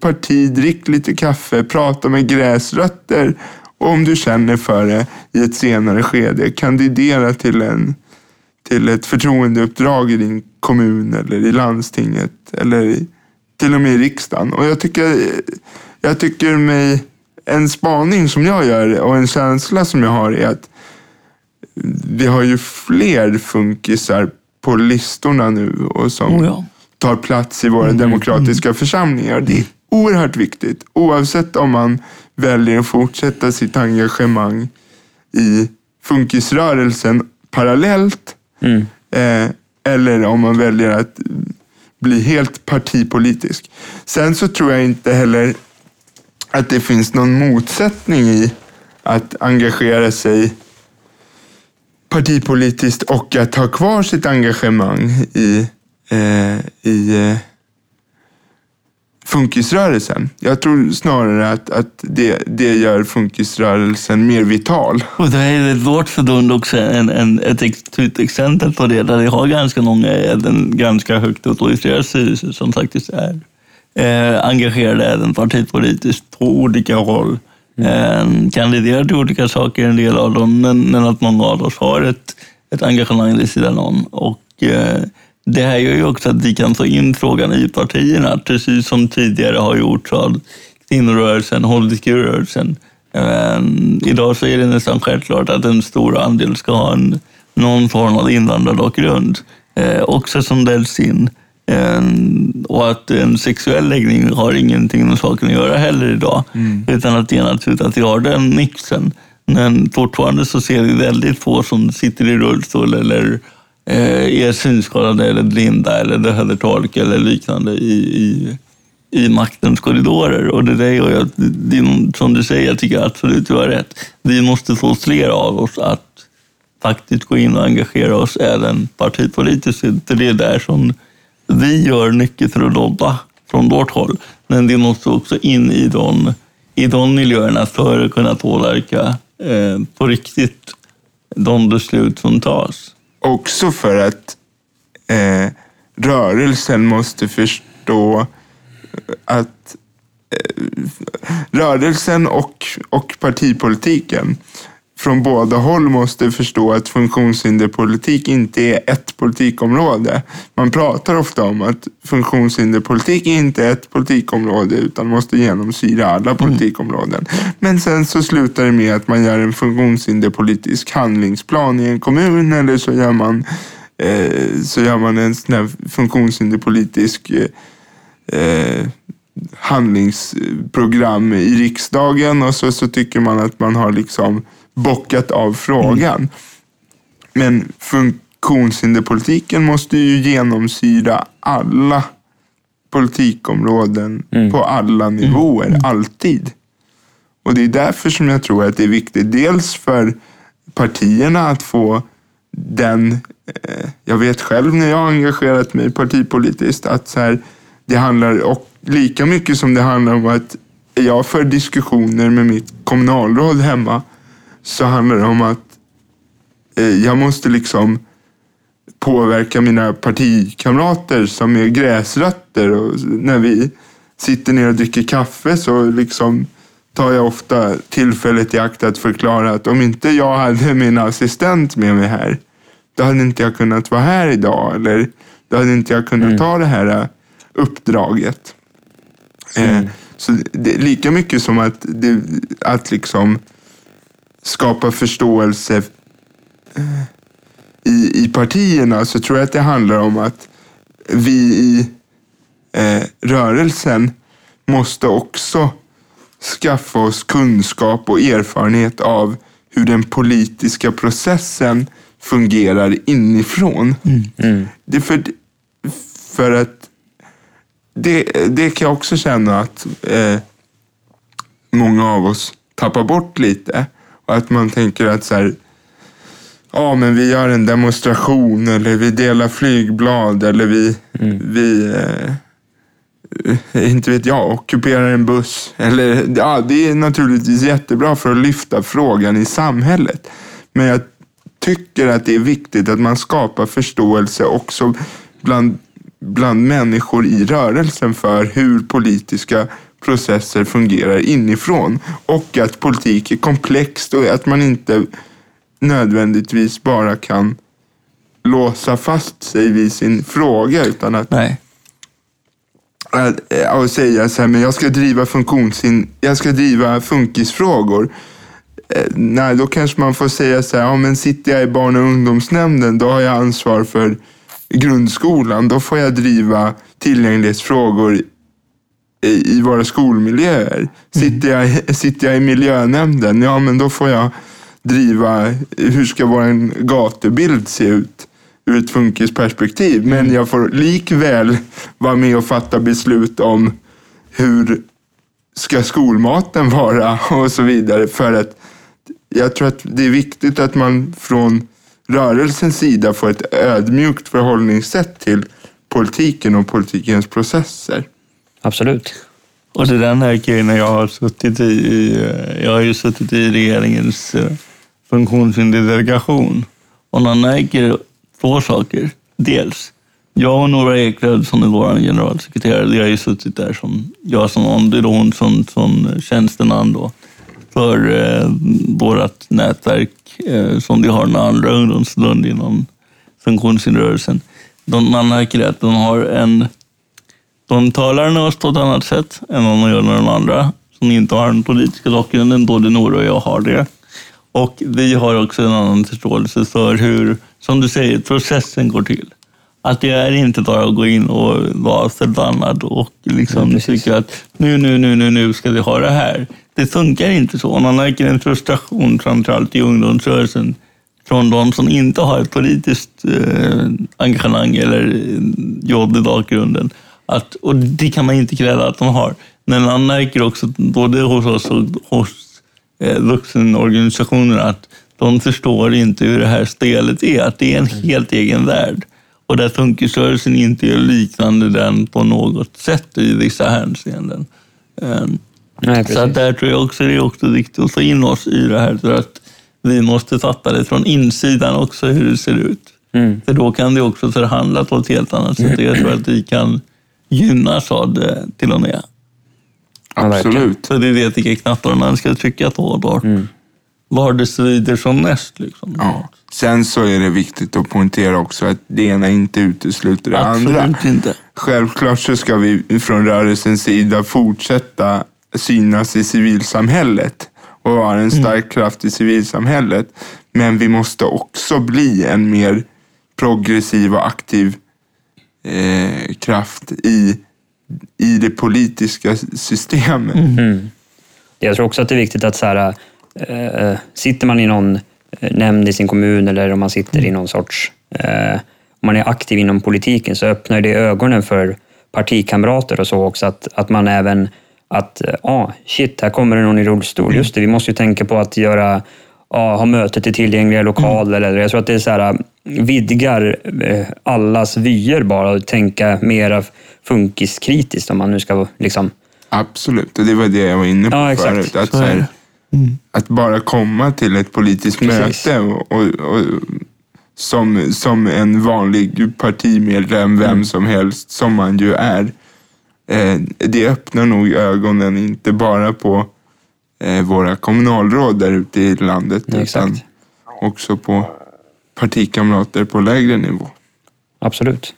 parti, drick lite kaffe, prata med gräsrötter och om du känner för det i ett senare skede, kandidera till, en, till ett förtroendeuppdrag i din kommun eller i landstinget eller i, till och med i riksdagen. Och jag tycker, jag tycker mig, en spaning som jag gör och en känsla som jag har är att vi har ju fler funkisar på listorna nu och som oh ja. tar plats i våra mm, demokratiska mm. församlingar. Det är oerhört viktigt. Oavsett om man väljer att fortsätta sitt engagemang i funkisrörelsen parallellt mm. eh, eller om man väljer att bli helt partipolitisk. Sen så tror jag inte heller att det finns någon motsättning i att engagera sig partipolitiskt och att ha kvar sitt engagemang i, eh, i eh, funkisrörelsen. Jag tror snarare att, att det, det gör funkisrörelsen mer vital. Och det är vårt förbund också en, en, ett tydligt exempel på det, där vi har ganska många, även ganska högt autoriserade styrelser som faktiskt är eh, engagerade även partipolitiskt på olika håll. Mm. kandiderar till olika saker, en del av dem, men, men att många av oss har ett, ett engagemang vid sidan om. Och, eh, det här gör ju också att vi kan få in frågan i partierna, precis som tidigare har gjorts av kvinnorörelsen, hbtq-rörelsen. Eh, idag så är det nästan självklart att en stor andel ska ha en, någon form av invandrarbakgrund, eh, också som väljs in. Och att en sexuell läggning har ingenting med saken att göra heller idag. Mm. Utan att det är naturligt att vi har den mixen. Men fortfarande så ser vi väldigt få som sitter i rullstol eller eh, är synskadade eller blinda eller behöver tolk eller liknande i, i, i maktens korridorer. Och det där gör att, som du säger, jag tycker absolut du har rätt. Vi måste få fler av oss att faktiskt gå in och engagera oss även partipolitiskt. Det är där som vi gör mycket för att lobba från vårt håll, men vi måste också in i de, i de miljöerna för att kunna påverka eh, på riktigt de beslut som tas. Också för att eh, rörelsen måste förstå att eh, rörelsen och, och partipolitiken från båda håll måste förstå att funktionshinderpolitik inte är ett politikområde. Man pratar ofta om att funktionshinderpolitik inte är ett politikområde utan måste genomsyra alla mm. politikområden. Men sen så slutar det med att man gör en funktionshinderpolitisk handlingsplan i en kommun eller så gör man, eh, så gör man en sån här funktionshinderpolitisk eh, handlingsprogram i riksdagen och så, så tycker man att man har liksom bockat av frågan. Mm. Men funktionshinderpolitiken måste ju genomsyra alla politikområden mm. på alla mm. nivåer, mm. alltid. Och det är därför som jag tror att det är viktigt. Dels för partierna att få den, eh, jag vet själv när jag har engagerat mig partipolitiskt, att så här, det handlar och lika mycket som det handlar om att jag för diskussioner med mitt kommunalråd hemma så handlar det om att eh, jag måste liksom påverka mina partikamrater som är gräsrötter. Och när vi sitter ner och dricker kaffe så liksom tar jag ofta tillfället i akt att förklara att om inte jag hade min assistent med mig här, då hade inte jag kunnat vara här idag. Eller då hade inte jag kunnat mm. ta det här eh, uppdraget. Mm. Eh, så det, lika mycket som att, det, att liksom skapa förståelse eh, i, i partierna så tror jag att det handlar om att vi i eh, rörelsen måste också skaffa oss kunskap och erfarenhet av hur den politiska processen fungerar inifrån. Det är för, för att det, det kan jag också känna att eh, många av oss tappar bort lite. Att man tänker att så här, ja men vi gör en demonstration eller vi delar flygblad eller vi, vi eh, inte vet jag, ockuperar en buss. Eller, ja, det är naturligtvis jättebra för att lyfta frågan i samhället. Men jag tycker att det är viktigt att man skapar förståelse också bland, bland människor i rörelsen för hur politiska processer fungerar inifrån. Och att politik är komplext och att man inte nödvändigtvis bara kan låsa fast sig vid sin fråga utan att Nej. att, och säga så här, men jag ska driva funktionsin, jag ska driva funkisfrågor. Eh, nej, då kanske man får säga så här, ja men sitter jag i barn och ungdomsnämnden, då har jag ansvar för grundskolan. Då får jag driva tillgänglighetsfrågor i, våra skolmiljöer. Sitter, jag, sitter jag i miljönämnden, ja men då får jag driva, hur ska vår gatubild se ut? ur ett funkisperspektiv. Men jag får likväl vara med och fatta beslut om hur ska skolmaten vara <laughs> och så vidare. För att jag tror att det är viktigt att man från rörelsens sida får ett ödmjukt förhållningssätt till politiken och politikens processer. Absolut. Och det är den här grejen jag har suttit i, eh, jag har ju suttit i regeringens eh, funktionshinderdelegation. Och man märker två saker. Dels, jag och Nora Eklöf som är vår generalsekreterare, vi har ju suttit där som jag som ombud och hon som, som tjänsteman då för eh, vårt nätverk eh, som vi har med andra ungdomsförbund inom funktionshinderrörelsen. De, man märker att de har en de talar med oss på ett annat sätt än vad man gör med de andra som inte har den politiska bakgrunden. Både Nora och jag har det. Och vi har också en annan förståelse för hur, som du säger, processen går till. Att det är inte bara att gå in och vara förbannad och liksom Ja, tycka att nu, nu, nu, nu, nu ska vi ha det här. Det funkar inte så. Man märker en frustration, framförallt i ungdomsrörelsen, från de som inte har ett politiskt eh, engagemang eller eh, jobb i bakgrunden. Att, och det kan man inte kräva att de har. Men man märker också, både hos oss och hos eh, vuxenorganisationer, att de förstår inte hur det här spelet är. Att det är en helt egen värld. Och där funkisrörelsen inte är liknande den på något sätt i vissa hänseenden. Eh, Nej, så där tror jag också det är också viktigt att få in oss i det här. För att vi måste fatta det från insidan också, hur det ser ut. Mm. För då kan det också förhandla på ett helt annat sätt. Jag tror att vi kan gynnas av det till och med. Absolut. Så vi vet vilka knappar man ska trycka på var, Mm. var det svider som mest. Liksom. Ja. Sen så är det viktigt att poängtera också att det ena inte utesluter det andra. Inte. Självklart så ska vi från rörelsens sida fortsätta synas i civilsamhället och vara en stark kraft i civilsamhället. Men vi måste också bli en mer progressiv och aktiv eh, kraft i, i det politiska systemet. Mm. Jag tror också att det är viktigt att så här, eh, sitter man i någon eh, nämnd i sin kommun eller om man sitter i någon sorts... Eh, om man är aktiv inom politiken så öppnar det ögonen för partikamrater och så också. Att, att man även... Att, eh, ah, shit, här kommer det någon i rullstol. Just det, vi måste ju tänka på att göra ja, ha mötet i tillgängliga lokaler. Eller, jag tror att det är så här, vidgar eh, allas vyer bara och tänka mera funkiskritiskt om man nu ska liksom... Absolut, och det var det jag var inne på Ja, exakt. förut. Att, Så så är här, det. att bara komma till ett politiskt Precis. möte och, och, och, som, som en vanlig partimedlem, vem Mm. som helst, som man ju är. Eh, det öppnar nog ögonen, inte bara på eh, våra kommunalråd där ute i landet, Ja, exakt. utan också på partikamrater på lägre nivå. Absolut.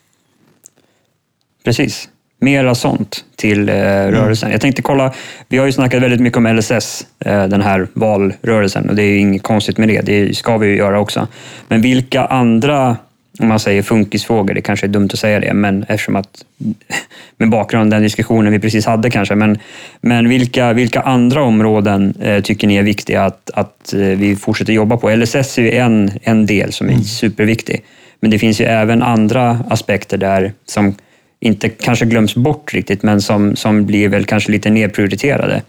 Precis. Mera sånt till eh, rörelsen. Jag tänkte kolla, vi har ju snackat väldigt mycket om LSS, eh, den här valrörelsen, och det är inget konstigt med det. Det ska vi ju göra också. Men vilka andra om man säger funkisfrågor, det kanske är dumt att säga det, men eftersom att <laughs> med bakgrund av den diskussionen vi precis hade kanske, men, men vilka, vilka andra områden eh, tycker ni är viktiga att, att eh, vi fortsätter jobba på? LSS är ju en, en del som är mm. superviktig, men det finns ju även andra aspekter där som inte kanske glöms bort riktigt, men som, som blir väl kanske lite nedprioriterade.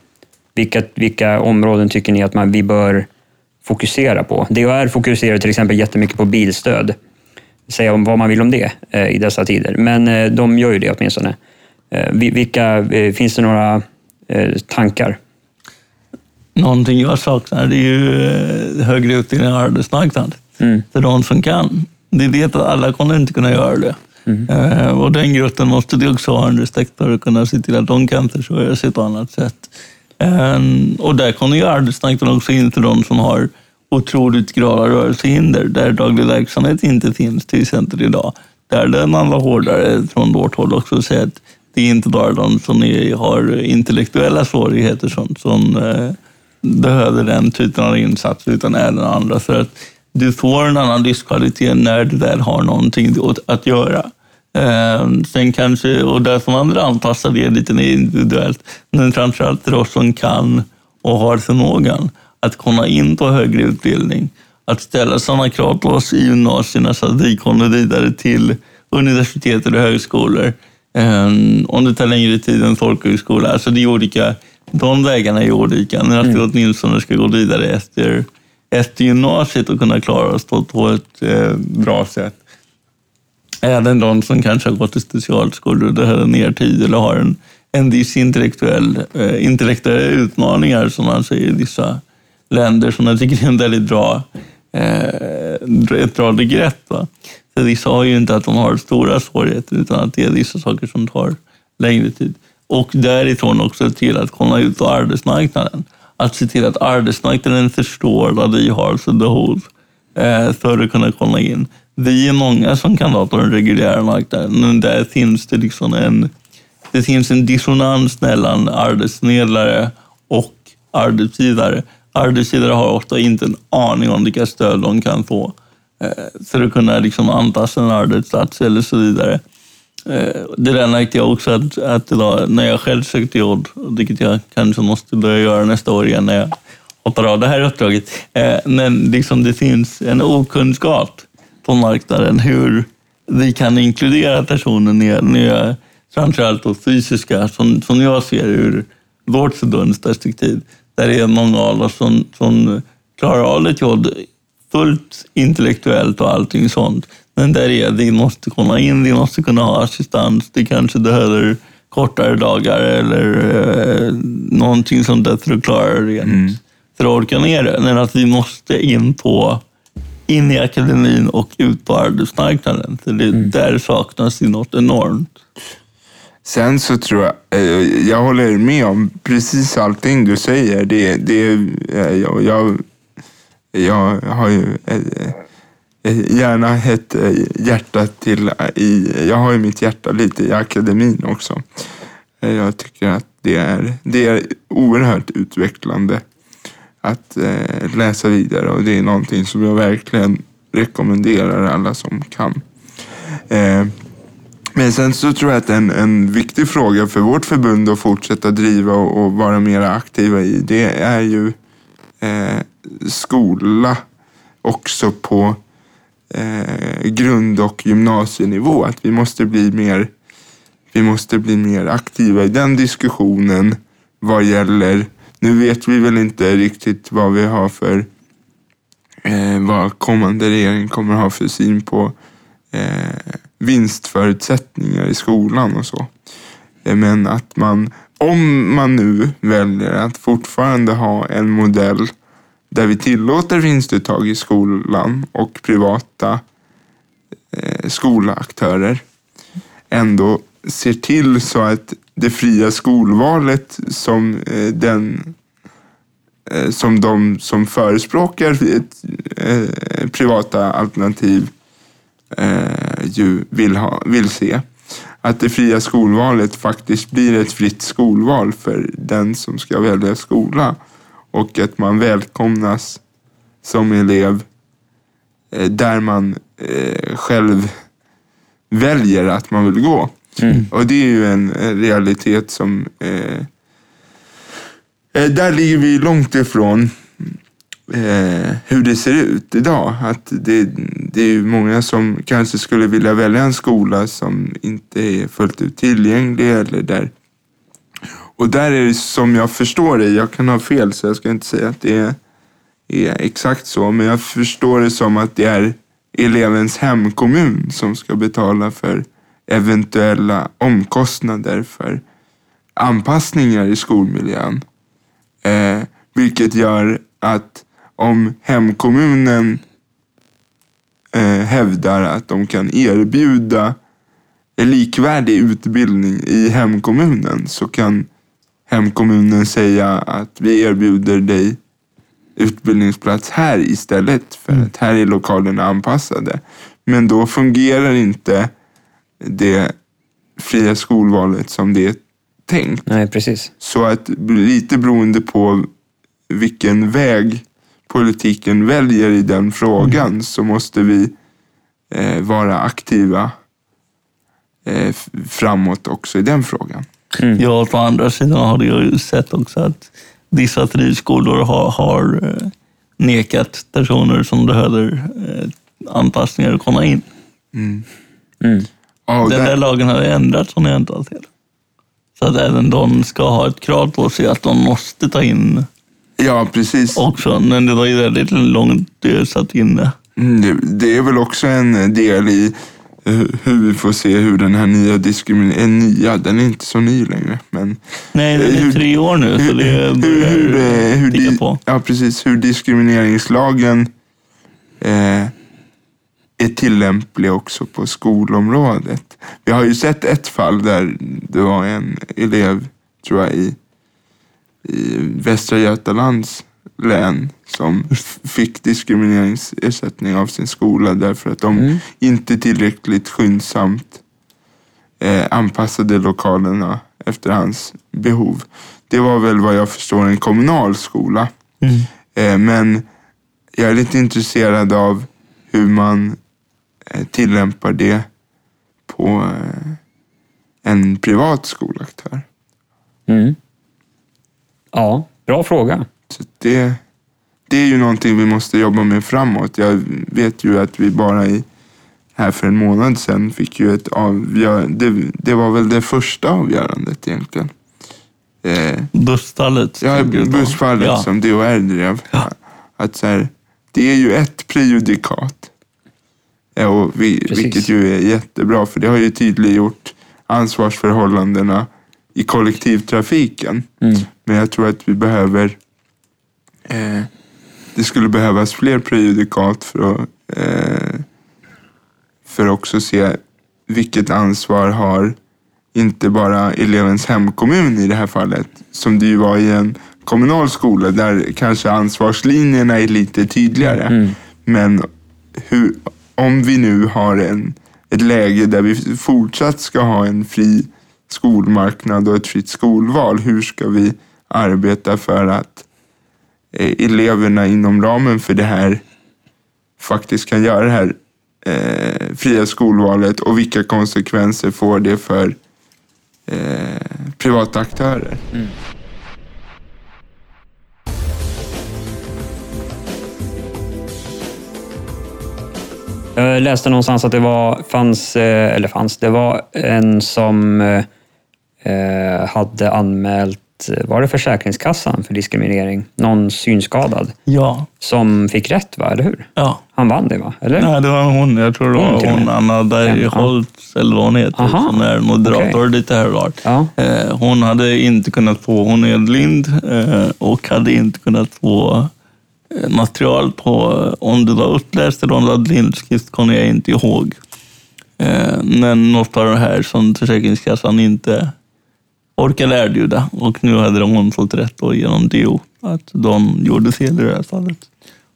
Vilka, vilka områden tycker ni att man, vi bör fokusera på? DHR fokuserar till exempel jättemycket på bilstöd. Säga om vad man vill om det eh, i dessa tider, men eh, de gör ju det åtminstone. Eh, vilka, finns det några tankar? Någonting jag saknar det är ju högre utbildning och arbetsmarknad. Mm. För de som kan. Det vet att alla kommer inte kunna göra det. Mm. Och den gruppen måste du också ha en respekt för att kunna se till att de kan försörja sig på annat sätt. Och där kommer ju arbetsmarknaden också in för de som har otroligt grava rörelsehinder, där daglig verksamhet inte finns till exempel idag. Där lär man vara hårdare från vårt håll också och säga att det är inte bara de som är, har intellektuella svårigheter som, som eh, behöver den typen av insats, utan även andra. För att du får en annan livskvalitet när du väl har någonting att göra. Eh, sen kanske, och där får man väl anpassa det lite mer individuellt, men framförallt till oss som kan och har förmågan att komma in på högre utbildning. Att ställa samma krav på oss i gymnasierna så att vi kommer vidare till universitet eller högskolor. Ehm, om det tar längre tid än folkhögskola. Alltså det är olika, de vägarna är olika, men att vi mm. åtminstone ska gå vidare efter efter gymnasiet och kunna klara oss på, på ett eh, bra sätt. Även de som kanske har gått i specialskolor och behöver mer tid eller har en, en viss intellektuell, eh, intellektuella utmaningar som man säger i vissa länder som jag tycker är en väldigt bra, eh, ett bra begrepp. Va? För vissa har ju inte att de har stora svårigheter utan att det är vissa saker som tar längre tid. Och därifrån också till att komma ut på arbetsmarknaden att se till att arbetsmarknaden förstår vad vi har för behov eh, för att kunna komma in. Vi är många som kan vara på den reguljära marknaden, men där finns det liksom en, det finns en dissonans mellan arbetsförmedlare och arbetsgivare. Arbetsgivare har ofta inte en aning om vilka stöd de kan få eh, för att kunna liksom anpassa en arbetsplats eller så vidare. Eh, det där märkte jag också att, att det var när jag själv sökte jobb, vilket jag kanske måste börja göra nästa år igen när jag hoppar av det här uppdraget. Eh, men liksom det finns en okunskap på marknaden hur vi kan inkludera personer ner, nya, framförallt då fysiska, som, som jag ser ur vårt förbunds perspektiv. Där det är många av oss som, som klarar av ett jobb fullt intellektuellt och allting sånt. Men där är vi måste komma in, vi måste kunna ha assistans. Det kanske behöver kortare dagar eller eh, någonting sånt där för att klara det mm. för att orka ner det. Men att vi måste in på in i akademin och ut på arbetsmarknaden. För det, mm. Där saknas det något enormt. Sen så tror jag, eh, jag håller med om precis allting du säger. Det, det, eh, jag, jag, jag har ju eh, eh gärna ett eh, hjärta till i, jag har ju mitt hjärta lite i akademin också. Eh, jag tycker att det är, det är oerhört utvecklande att läsa vidare och det är någonting som jag verkligen rekommenderar alla som kan men sen så tror jag att en, en viktig fråga för vårt förbund att fortsätta driva och, och vara mer aktiva i, det är ju eh, skola också på eh, grund och gymnasienivå. Att vi måste bli mer vi måste bli mer aktiva i den diskussionen vad gäller, nu vet vi väl inte riktigt vad vi har för, eh, vad kommande regering kommer ha för syn på eh, vinstförutsättningar i skolan och så. Eh, men att man, om man nu väljer att fortfarande ha en modell där vi tillåter vinstuttag i skolan och privata eh, skolaktörer ändå ser till så att det fria skolvalet som eh, den eh, som de som förespråkar ett, eh, privata alternativ eh, ju vill, ha, vill se. Att det fria skolvalet faktiskt blir ett fritt skolval för den som ska välja skola och att man välkomnas som elev eh, där man eh, själv väljer att man vill gå. Och det är ju en realitet som... Eh, eh, där ligger vi långt ifrån eh, hur det ser ut idag. Att det, det är ju många som kanske skulle vilja välja en skola som inte är fullt ut tillgänglig eller där och där är det som jag förstår det, jag kan ha fel så jag ska inte säga att det är, är exakt så, men jag förstår det som att det är elevens hemkommun som ska betala för eventuella omkostnader för anpassningar i skolmiljön. Eh, vilket gör att om hemkommunen eh, hävdar att de kan erbjuda en likvärdig utbildning i hemkommunen så kan hemkommunen säga att vi erbjuder dig utbildningsplats här istället för att här är lokalerna anpassade. Men då fungerar inte det fria skolvalet som det är tänkt. Nej, precis. Så att lite beroende på vilken väg politiken väljer i den frågan så måste vi eh, vara aktiva eh, framåt också i den frågan. Ja, å andra sidan har jag ju sett också att vissa friskolor har, har eh, nekat personer som behöver eh, anpassningar att komma in. Mm. Och Den där- där lagen har ändrats om jag inte har fel. Så att även de ska ha ett krav på sig att de måste ta in ja, precis. också. Men det var ju väldigt långt det satt inne. Mm, Det, det är väl också en del i hu- hur vi får se hur den här nya diskrimineringen, nya, den är inte så ny längre. Men Nej, det är Hur- tre år nu så det hur, hur, hur, eh, hur, di- på. ja, precis, hur diskrimineringslagen eh, är tillämplig också på skolområdet. Vi har ju sett ett fall där det var en elev, tror jag, i, i Västra Götalands län som f- fick diskrimineringsersättning av sin skola därför att de inte tillräckligt skyndsamt eh, anpassade lokalerna efter hans behov. Det var väl vad jag förstår en kommunal skola. Mm. Eh, men jag är lite intresserad av hur man eh, tillämpar det på eh, en privat skolaktör. Mm. Ja, bra fråga. Så det, det är ju någonting vi måste jobba med framåt. Jag vet ju att vi bara i, här för en månad sedan fick ju ett avgörande. Det, det var väl det första avgörandet egentligen. Eh, Bussfallet. Ja, bussfallet Ja. som DHR drev. Att så här, det är ju ett prejudikat. Ja, och vi, Precis. vilket ju är jättebra för det har ju tydliggjort ansvarsförhållandena i kollektivtrafiken. Mm. Men jag tror att vi behöver eh, det skulle behövas fler prejudikat för att eh, för också se vilket ansvar har inte bara elevens hemkommun i det här fallet, som det ju var i en kommunal skola där kanske ansvarslinjerna är lite tydligare. Mm. Men hur, om vi nu har en, ett läge där vi fortsatt ska ha en fri skolmarknad och ett fritt skolval, hur ska vi arbeta för att eh, eleverna inom ramen för det här faktiskt kan göra det här eh, fria skolvalet och vilka konsekvenser får det för eh, privata aktörer? Jag läste någonstans att det var, fanns, eh, eller fanns, det var en som eh, eh, hade anmält, eh, var det Försäkringskassan för diskriminering? Någon synskadad Ja, som fick rätt, va? eller hur? ja. Han vann det, va? Eller? Nej, det var hon. Jag tror det Hon var hon, med. Anna Bergholtz, eller vad hon heter, Aha. som är moderator Okej. lite här och var. Ja. Eh, Hon hade inte kunnat få, hon är blind eh, och hade inte kunnat få material på om det var uppläst eller om det var blindskrift kommer jag inte ihåg. Men något av det här som Försäkringskassan inte orkade erbjuda och nu hade hon fått rätt då genom DO att de gjorde fel i det här fallet.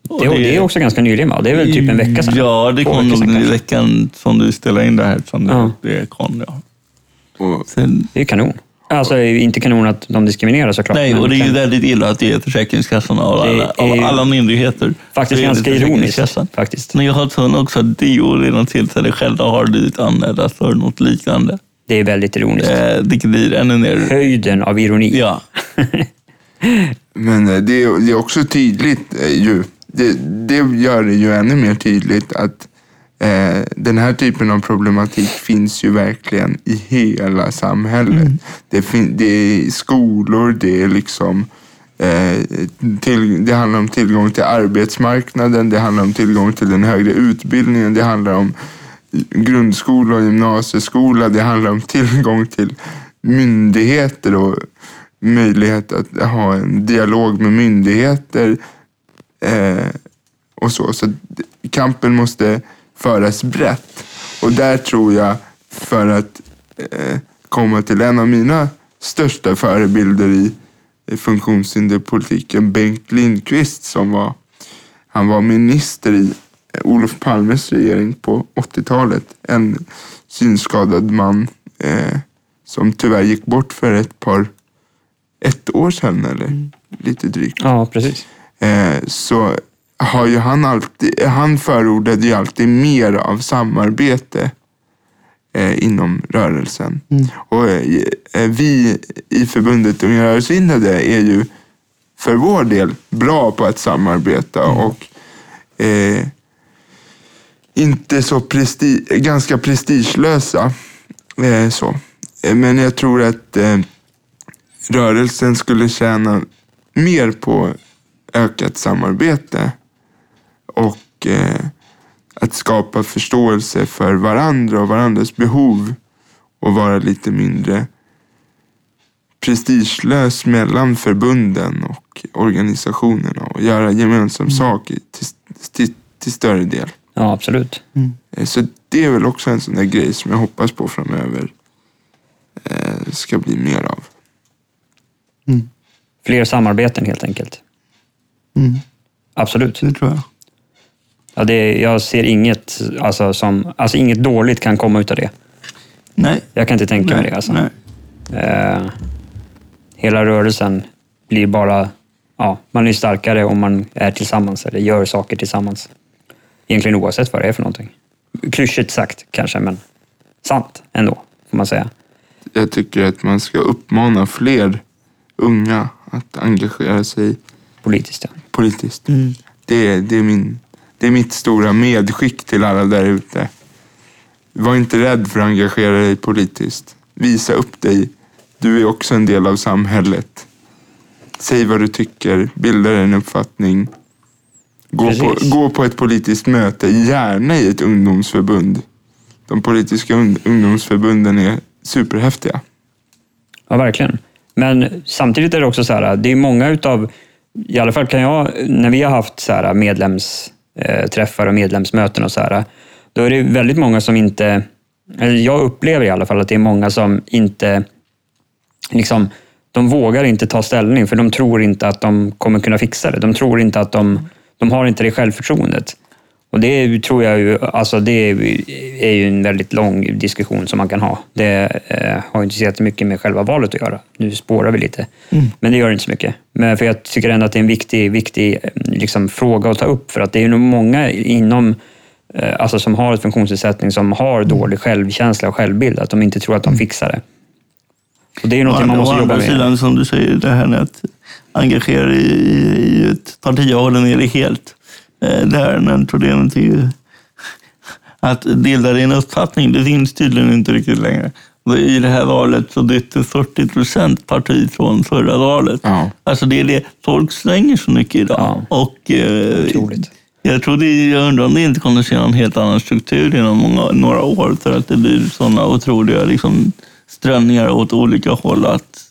Och Det, det är också ganska nyligen, va? Det är väl typ en vecka sedan? Ja, det kom nog i veckan som du spelade in det här. Som det, Ja. det kom, ja. Sen, Det är kanon. Alltså inte kanon att de diskriminerar såklart. Nej, och det är ju väldigt illa att det är Försäkringskassan och alla, är- av alla myndigheter. faktiskt ganska ironiskt. Faktiskt. Men jag har hört också att DO vid något tillfälle själva har blivit anmälda för något liknande. Det är väldigt ironiskt. Eh, vilket blir ännu mer... Höjden av ironi. Ja, <laughs> Men eh, det är, det är också tydligt eh, ju. Det, det gör det ju ännu mer tydligt att eh, den här typen av problematik finns ju verkligen i hela samhället. Det, fin- det är i skolor, det är liksom eh, till, det handlar om tillgång till arbetsmarknaden, det handlar om tillgång till den högre utbildningen, det handlar om grundskola och gymnasieskola, det handlar om tillgång till myndigheter och möjlighet att ha en dialog med myndigheter eh, och så. Så kampen måste föras brett. Och där tror jag, för att eh, komma till en av mina största förebilder i i funktionshinderpolitiken, Bengt Lindqvist som var, han var minister i Olof Palmes regering på 80-talet. En synskadad man eh, som tyvärr gick bort för ett par, ett år sedan eller lite drygt Ja, precis. eh, så har ju han alltid, han förordade ju alltid mer av samarbete eh, inom rörelsen. Och eh, eh, vi i förbundet Unga rörelsehindrade är ju för vår del bra på att samarbeta och eh, inte så presti ganska prestigelösa. Eh, så. Eh, Men jag tror att eh, rörelsen skulle tjäna mer på ökat samarbete och eh, att skapa förståelse för varandra och varandras behov och vara lite mindre prestigelös mellan förbunden och organisationerna och göra gemensam sak i- till, till, till större del. Ja, absolut. Eh, Så det är väl också en sån där grej som jag hoppas på framöver eh, ska bli mer av. Fler samarbeten helt enkelt. Mm. Absolut. det tror jag. Ja, det, jag ser inget, alltså, som, alltså, inget dåligt kan komma ut av det. Nej. Jag kan inte tänka mig Nej. det. Alltså. Nej. Eh, hela rörelsen blir bara... Ja, man är starkare om man är tillsammans eller gör saker tillsammans. Egentligen oavsett vad det är för någonting. Klyschigt sagt kanske, men sant ändå, får man säga. Jag tycker att man ska uppmana fler unga att engagera sig Politiskt, ja. politiskt. Mm. Det, är, det, är min, det är mitt stora medskick till alla där ute. Var inte rädd för att engagera dig politiskt. Visa upp dig. Du är också en del av samhället. Säg vad du tycker, bilda dig en uppfattning. Gå på, gå på ett politiskt möte, gärna i ett ungdomsförbund. De politiska un- ungdomsförbunden är superhäftiga. Ja, verkligen. Men samtidigt är det också så här, det är många utav, i alla fall kan jag, när vi har haft så här medlemsträffar och medlemsmöten och så här, då är det väldigt många som inte, eller jag upplever i alla fall att det är många som inte, liksom, de vågar inte ta ställning för de tror inte att de kommer kunna fixa det. De tror inte att de, de har inte det självförtroendet. Och det tror jag ju, alltså det är, ju en väldigt lång diskussion som man kan ha. Det eh, har inte så jättemycket med själva valet att göra. Nu spårar vi lite, men det gör inte så mycket. Men för jag tycker ändå att det är en viktig, viktig eh, liksom, fråga att ta upp för att det är nog många inom eh, alltså som har ett funktionsnedsättning som har dålig självkänsla och självbild, att de inte tror att de fixar det. Och det är något man måste Å jobba andra med. sidan, som du säger, det här med att engagera dig i, i ett parti och hålla ner det helt. Eh, Det här men problemet är ju att dela din uppfattning. Det finns tydligen inte riktigt längre. I det här valet så bytte 40 procent parti från förra valet. Ja. Alltså det är det. Folk svänger så mycket idag. Och, eh, Otroligt. jag, tror det, jag undrar om det inte kommer att se en helt annan struktur inom många, några år för att det blir sådana otroliga liksom, strömningar åt olika håll. Att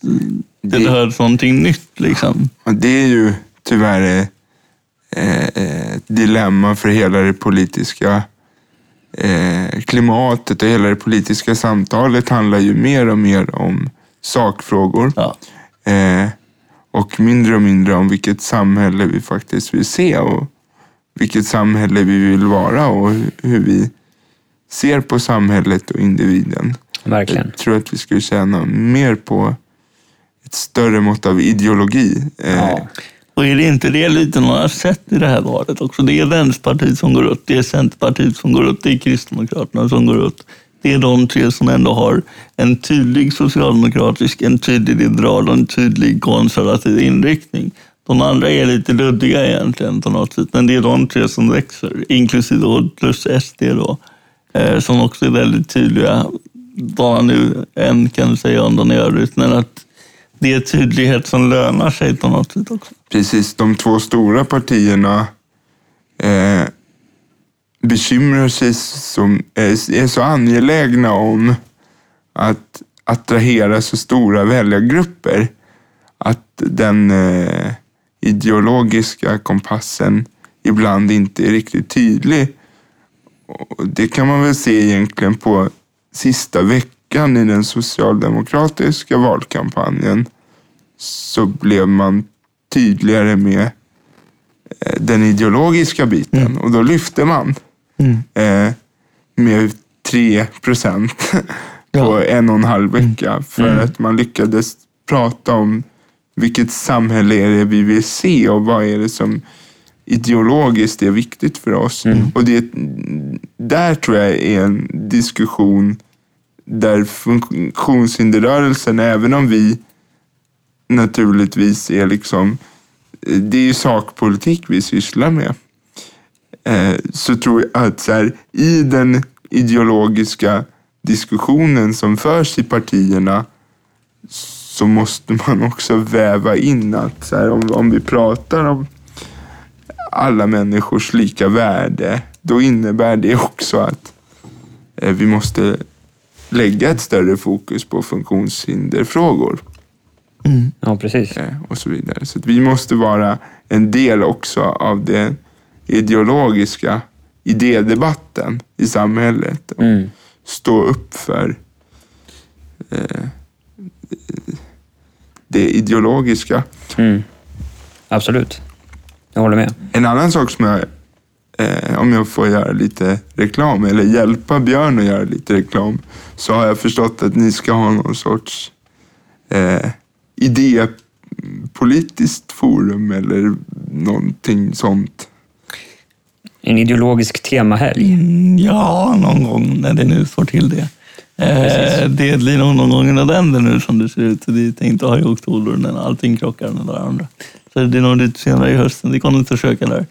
det Det- behövs någonting nytt. Liksom. Och det är ju tyvärr eh, eh, ett dilemma för hela det politiska eh, klimatet och hela det politiska samtalet handlar ju mer och mer om sakfrågor Ja. eh, och mindre och mindre om vilket samhälle vi faktiskt vill se och vilket samhälle vi vill vara och hu- hur vi ser på samhället och individen. Verkligen. Jag tror att vi skulle tjäna mer på större mått av ideologi. Eh, ja. Och är det inte det lite man har sett i det här valet också? Det är Vänsterpartiet som går upp, det är Centerpartiet som går upp, det är Kristdemokraterna som går upp. Det är de tre som ändå har en tydlig socialdemokratisk, en tydlig liberal och en tydlig konservativ inriktning. De andra är lite luddiga egentligen på något sätt, men det är de tre som växer, inklusive då plus SD då, som också är väldigt tydliga, vad nu än kan säga om den i övrigt, men att det är tydlighet som lönar sig på något sätt också. precis de två stora partierna eh, bekymrar sig som är, är så angelägna om att attrahera så stora väljargrupper att den eh, ideologiska kompassen ibland inte är riktigt tydlig. Och det kan man väl se egentligen på sista veckan i den socialdemokratiska valkampanjen så blev man tydligare med eh, den ideologiska biten. Och då lyfte man eh, med 3 procent <laughs> på en och en halv vecka. För att man lyckades prata om vilket samhälle är det vi vill se och vad är det som ideologiskt är viktigt för oss. Och det, där tror jag är en diskussion där funktionshinderrörelsen, även om vi naturligtvis är liksom, det är ju sakpolitik vi sysslar med. Eh, så tror jag att så här, i den ideologiska diskussionen som förs i partierna så måste man också väva in att så här, om, om vi pratar om alla människors lika värde, då innebär det också att eh, vi måste lägga ett större fokus på funktionshinderfrågor ja, precis. eh, och så vidare. Så att vi måste vara en del också av den ideologiska idédebatten i samhället och Mm. stå upp för eh, det ideologiska. Mm. Absolut. Jag håller med. En annan sak som jag, eh, om jag får göra lite reklam, eller hjälpa Björn att göra lite reklam, så har jag förstått att ni ska ha någon sorts eh, idépolitiskt forum eller någonting sånt. En ideologisk temahelg. Mm, Ja, någon gång när det nu får till det. Eh, det blir nog någon gång i november nu som det ser ut. Det är tänkt att ha i oktober när allting krockar med varandra. Så det är nog lite senare i hösten. Vi kommer att försöka där.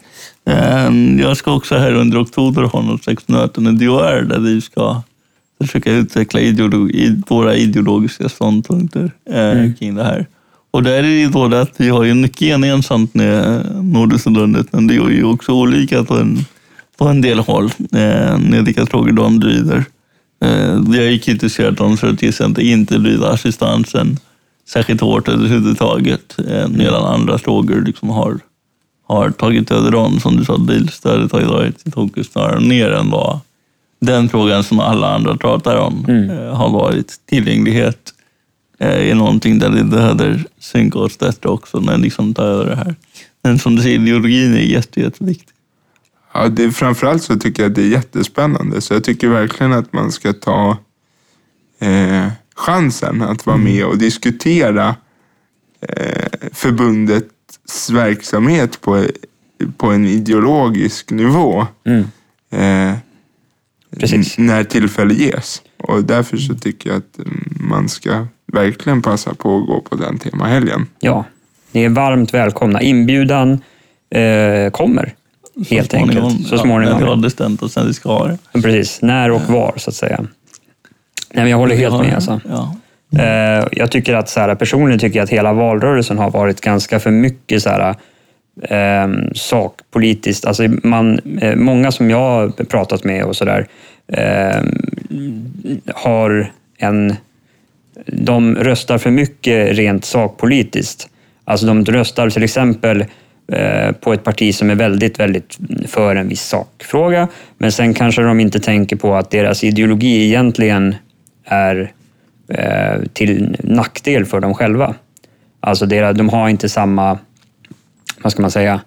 Eh, Jag ska också här under oktober ha något slags möte med DHR där vi ska försöka utveckla ideologi, våra ideologiska ståndpunkter eh, kring det här. Och där är det ju både att vi har ju mycket gemensamt med Nordenförbundet, men det är ju också olika på en, på en del håll eh, med vilka frågor de driver. Eh, vi har ju kritiserat dem för att till exempel inte driva assistansen särskilt hårt överhuvudtaget, eh, medan andra frågor liksom har, har tagit över dem. Som du sa, bilstödet har ju varit i fokus snarare ner än vad den frågan som alla andra pratar om eh, har varit. Tillgänglighet eh, är någonting där vi behöver synka oss bättre också, men liksom ta över det här. Men som du säger, ideologin är jätte, jätteviktig. Ja, det, framförallt så tycker jag att det är jättespännande. Så jag tycker verkligen att man ska ta eh, chansen att vara med och diskutera eh, förbundets verksamhet på, på en ideologisk nivå. Mm. Eh, när tillfälle ges. Och därför så tycker jag att mm, man ska verkligen passa på att gå på den temahelgen. Ja, ni är varmt välkomna. Inbjudan eh, kommer helt enkelt. Så Ja, småningom. bestämt oss när vi ska ha det. Precis, när och var så att säga. Nej, men jag håller helt med. Alltså. Ja. Mm. Eh, jag tycker att så här, personligen tycker jag att hela valrörelsen har varit ganska för mycket så här, eh, sakpolitiskt. Alltså man, eh, många som jag har pratat med och sådär eh, har en... De röstar för mycket rent sakpolitiskt. Alltså de röstar till exempel eh, på ett parti som är väldigt, väldigt för en viss sakfråga. Men sen kanske de inte tänker på att deras ideologi egentligen är till nackdel för dem själva. Alltså deras, de har inte samma, vad ska man säga,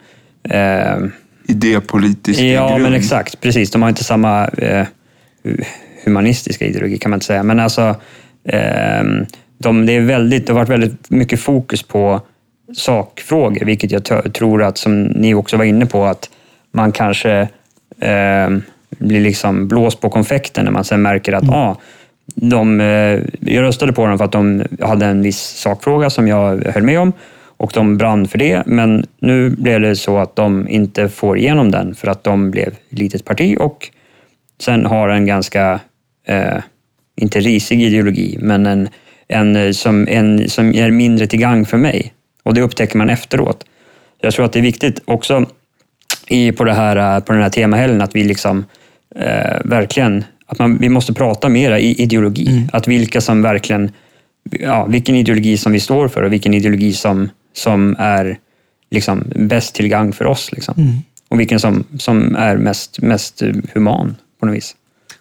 eh, Idépolitisk Ja, grund. men exakt. Precis. De har inte samma eh, humanistiska ideologi kan man inte säga. Men alltså, ehm, de, det, är väldigt, det har varit väldigt mycket fokus på sakfrågor, vilket jag tror att, som ni också var inne på, att man kanske eh, blir liksom blåst på konfekten när man sen märker att ah, de, eh, jag röstade på dem för att de hade en viss sakfråga som jag höll med om och de brann för det, men nu blev det så att de inte får igenom den för att de blev ett litet parti och sen har en ganska, eh, inte risig ideologi, men en, en, eh, som, en som är mindre till gang för mig. Och det upptäcker man efteråt. Jag tror att det är viktigt också i, på, det här, eh, på den här temahelgen att vi liksom eh, verkligen att man, vi måste prata mera i ideologi. Att vilka som verkligen, ja, vilken ideologi som vi står för och vilken ideologi som, som är liksom bäst till gang för oss. Liksom. Och vilken som, som är mest, mest human på något vis.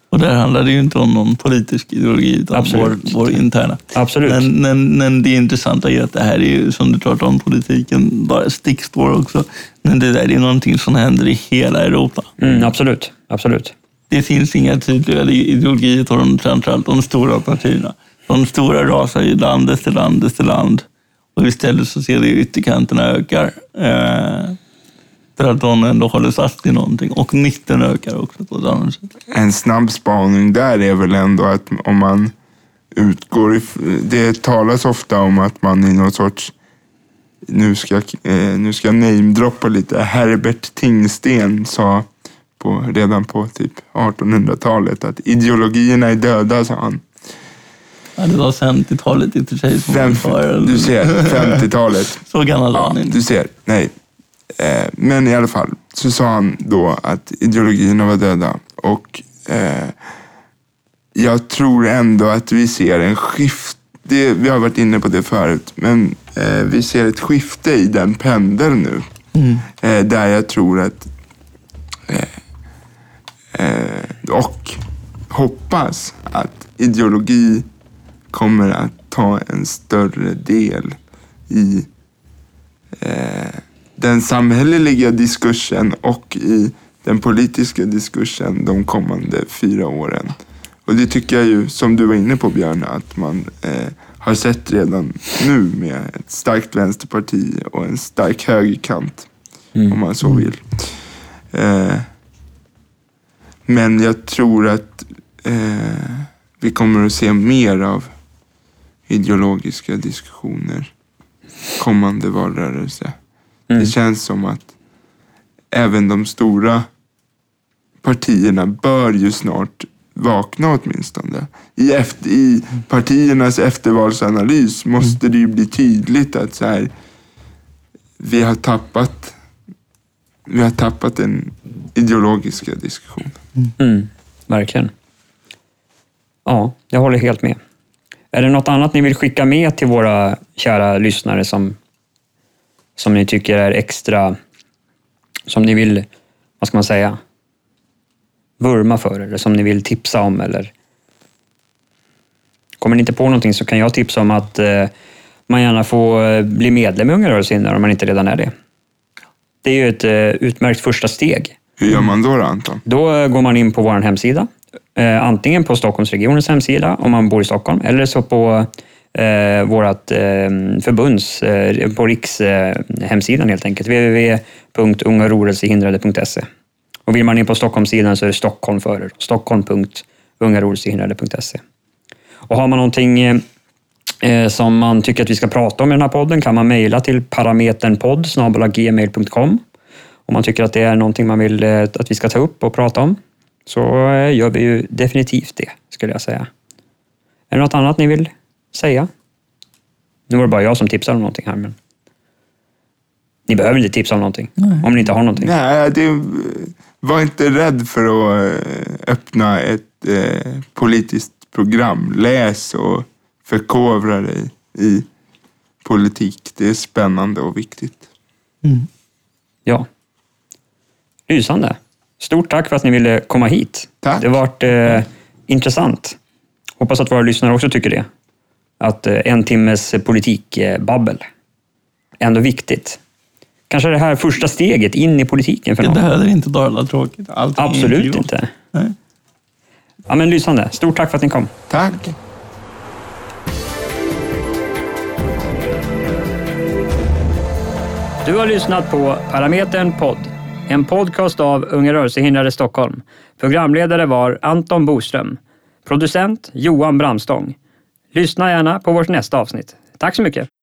Och där handlar det ju inte om någon politisk ideologi, utan Absolut. vår, vår interna. Absolut. Men, men, men det intressanta är att det här är ju, som du pratar om, politiken, bara stickspår också. Men det där är någonting som händer i hela Europa. Mm, absolut. absolut. Det finns inga tydliga ideologier på de, framförallt de stora partierna. De stora rasar ju land efter land efter land. Och istället så ser vi ytterkanterna ökar. Eh, för att de ändå håller fast i någonting. Och mitten ökar också på ett annat sätt. En snabb spaning där är väl ändå att om man utgår ifrån... Det talas ofta om att man i någon sorts nu ska, eh, nu ska jag namedroppa lite. Herbert Tingsten sa på, redan på typ 1800-talet att ideologierna är döda, sa han. Ja, det var 50-talet i och för sig. som Fem, du ser, 50-talet. <laughs> Så gammal var Ja, han inte. du ser. Nej. Eh, men i alla fall så sa han då att ideologierna var döda. Och eh, jag tror ändå att vi ser en skift. Det, vi har varit inne på det förut. Men eh, vi ser ett skifte i den pendeln nu. Eh, där jag tror att eh, och hoppas att ideologi kommer att ta en större del i eh, den samhälleliga diskursen och i den politiska diskursen de kommande fyra åren. Och det tycker jag ju, som du var inne på Björn, att man eh, har sett redan nu med ett starkt vänsterparti och en stark högerkant, om man så vill. Eh, men jag tror att eh, vi kommer att se mer av ideologiska diskussioner kommande valrörelse. Det känns som att även de stora partierna bör ju snart vakna åtminstone. I, efter, I partiernas eftervalsanalys måste det ju bli tydligt att så här, vi har tappat vi har tappat den ideologiska diskussionen. Mm, verkligen. Ja, jag håller helt med. Är det något annat ni vill skicka med till våra kära lyssnare som, som ni tycker är extra, som ni vill, vad ska man säga, vurma för eller som ni vill tipsa om eller Kommer ni inte på någonting så kan jag tipsa om att eh, man gärna får eh, bli medlem i Unga rörelsen om man inte redan är det. Det är ju ett eh, utmärkt första steg. Hur gör man då, då Anton? Då eh, går man in på vår hemsida. Eh, antingen på Stockholmsregionens hemsida om man bor i Stockholm eller så på eh, vårt eh, förbunds, eh, på Riks eh, hemsidan helt enkelt. www.ungarorelsehindrade.se Och vill man in på Stockholmssidan så är det Stockholm före. Stockholm.ungarorelsehindrade.se Och har man någonting eh, som man tycker att vi ska prata om i den här podden kan man mejla till parameternpodd gmail.com om man tycker att det är någonting man vill eh, att vi ska ta upp och prata om så eh, gör vi ju definitivt det, skulle jag säga. Är det något annat ni vill säga? Nu var det bara jag som tipsade om någonting här, men ni behöver inte tipsa om någonting om ni inte har någonting. Nej, det, var inte rädd för att eh, öppna ett eh, politiskt program. Läs och förkovra dig i politik. Det är spännande och viktigt. Ja. Lysande. Stort tack för att ni ville komma hit. Tack. Det har varit eh, intressant. Hoppas att våra lyssnare också tycker det. Att eh, en timmes eh, politikbabbel. Eh, Ändå viktigt. Kanske det här första steget in i politiken för någon. Det här är inte bara tråkigt. Allting Absolut inte. Nej. Ja, men lysande. Stort tack för att ni kom. Tack. Du har lyssnat på Parametern Podd en podcast av Unga rörelsehindrade Stockholm. Programledare var Anton Boström. Producent Johan Bramstång. Lyssna gärna på vårt nästa avsnitt. Tack så mycket!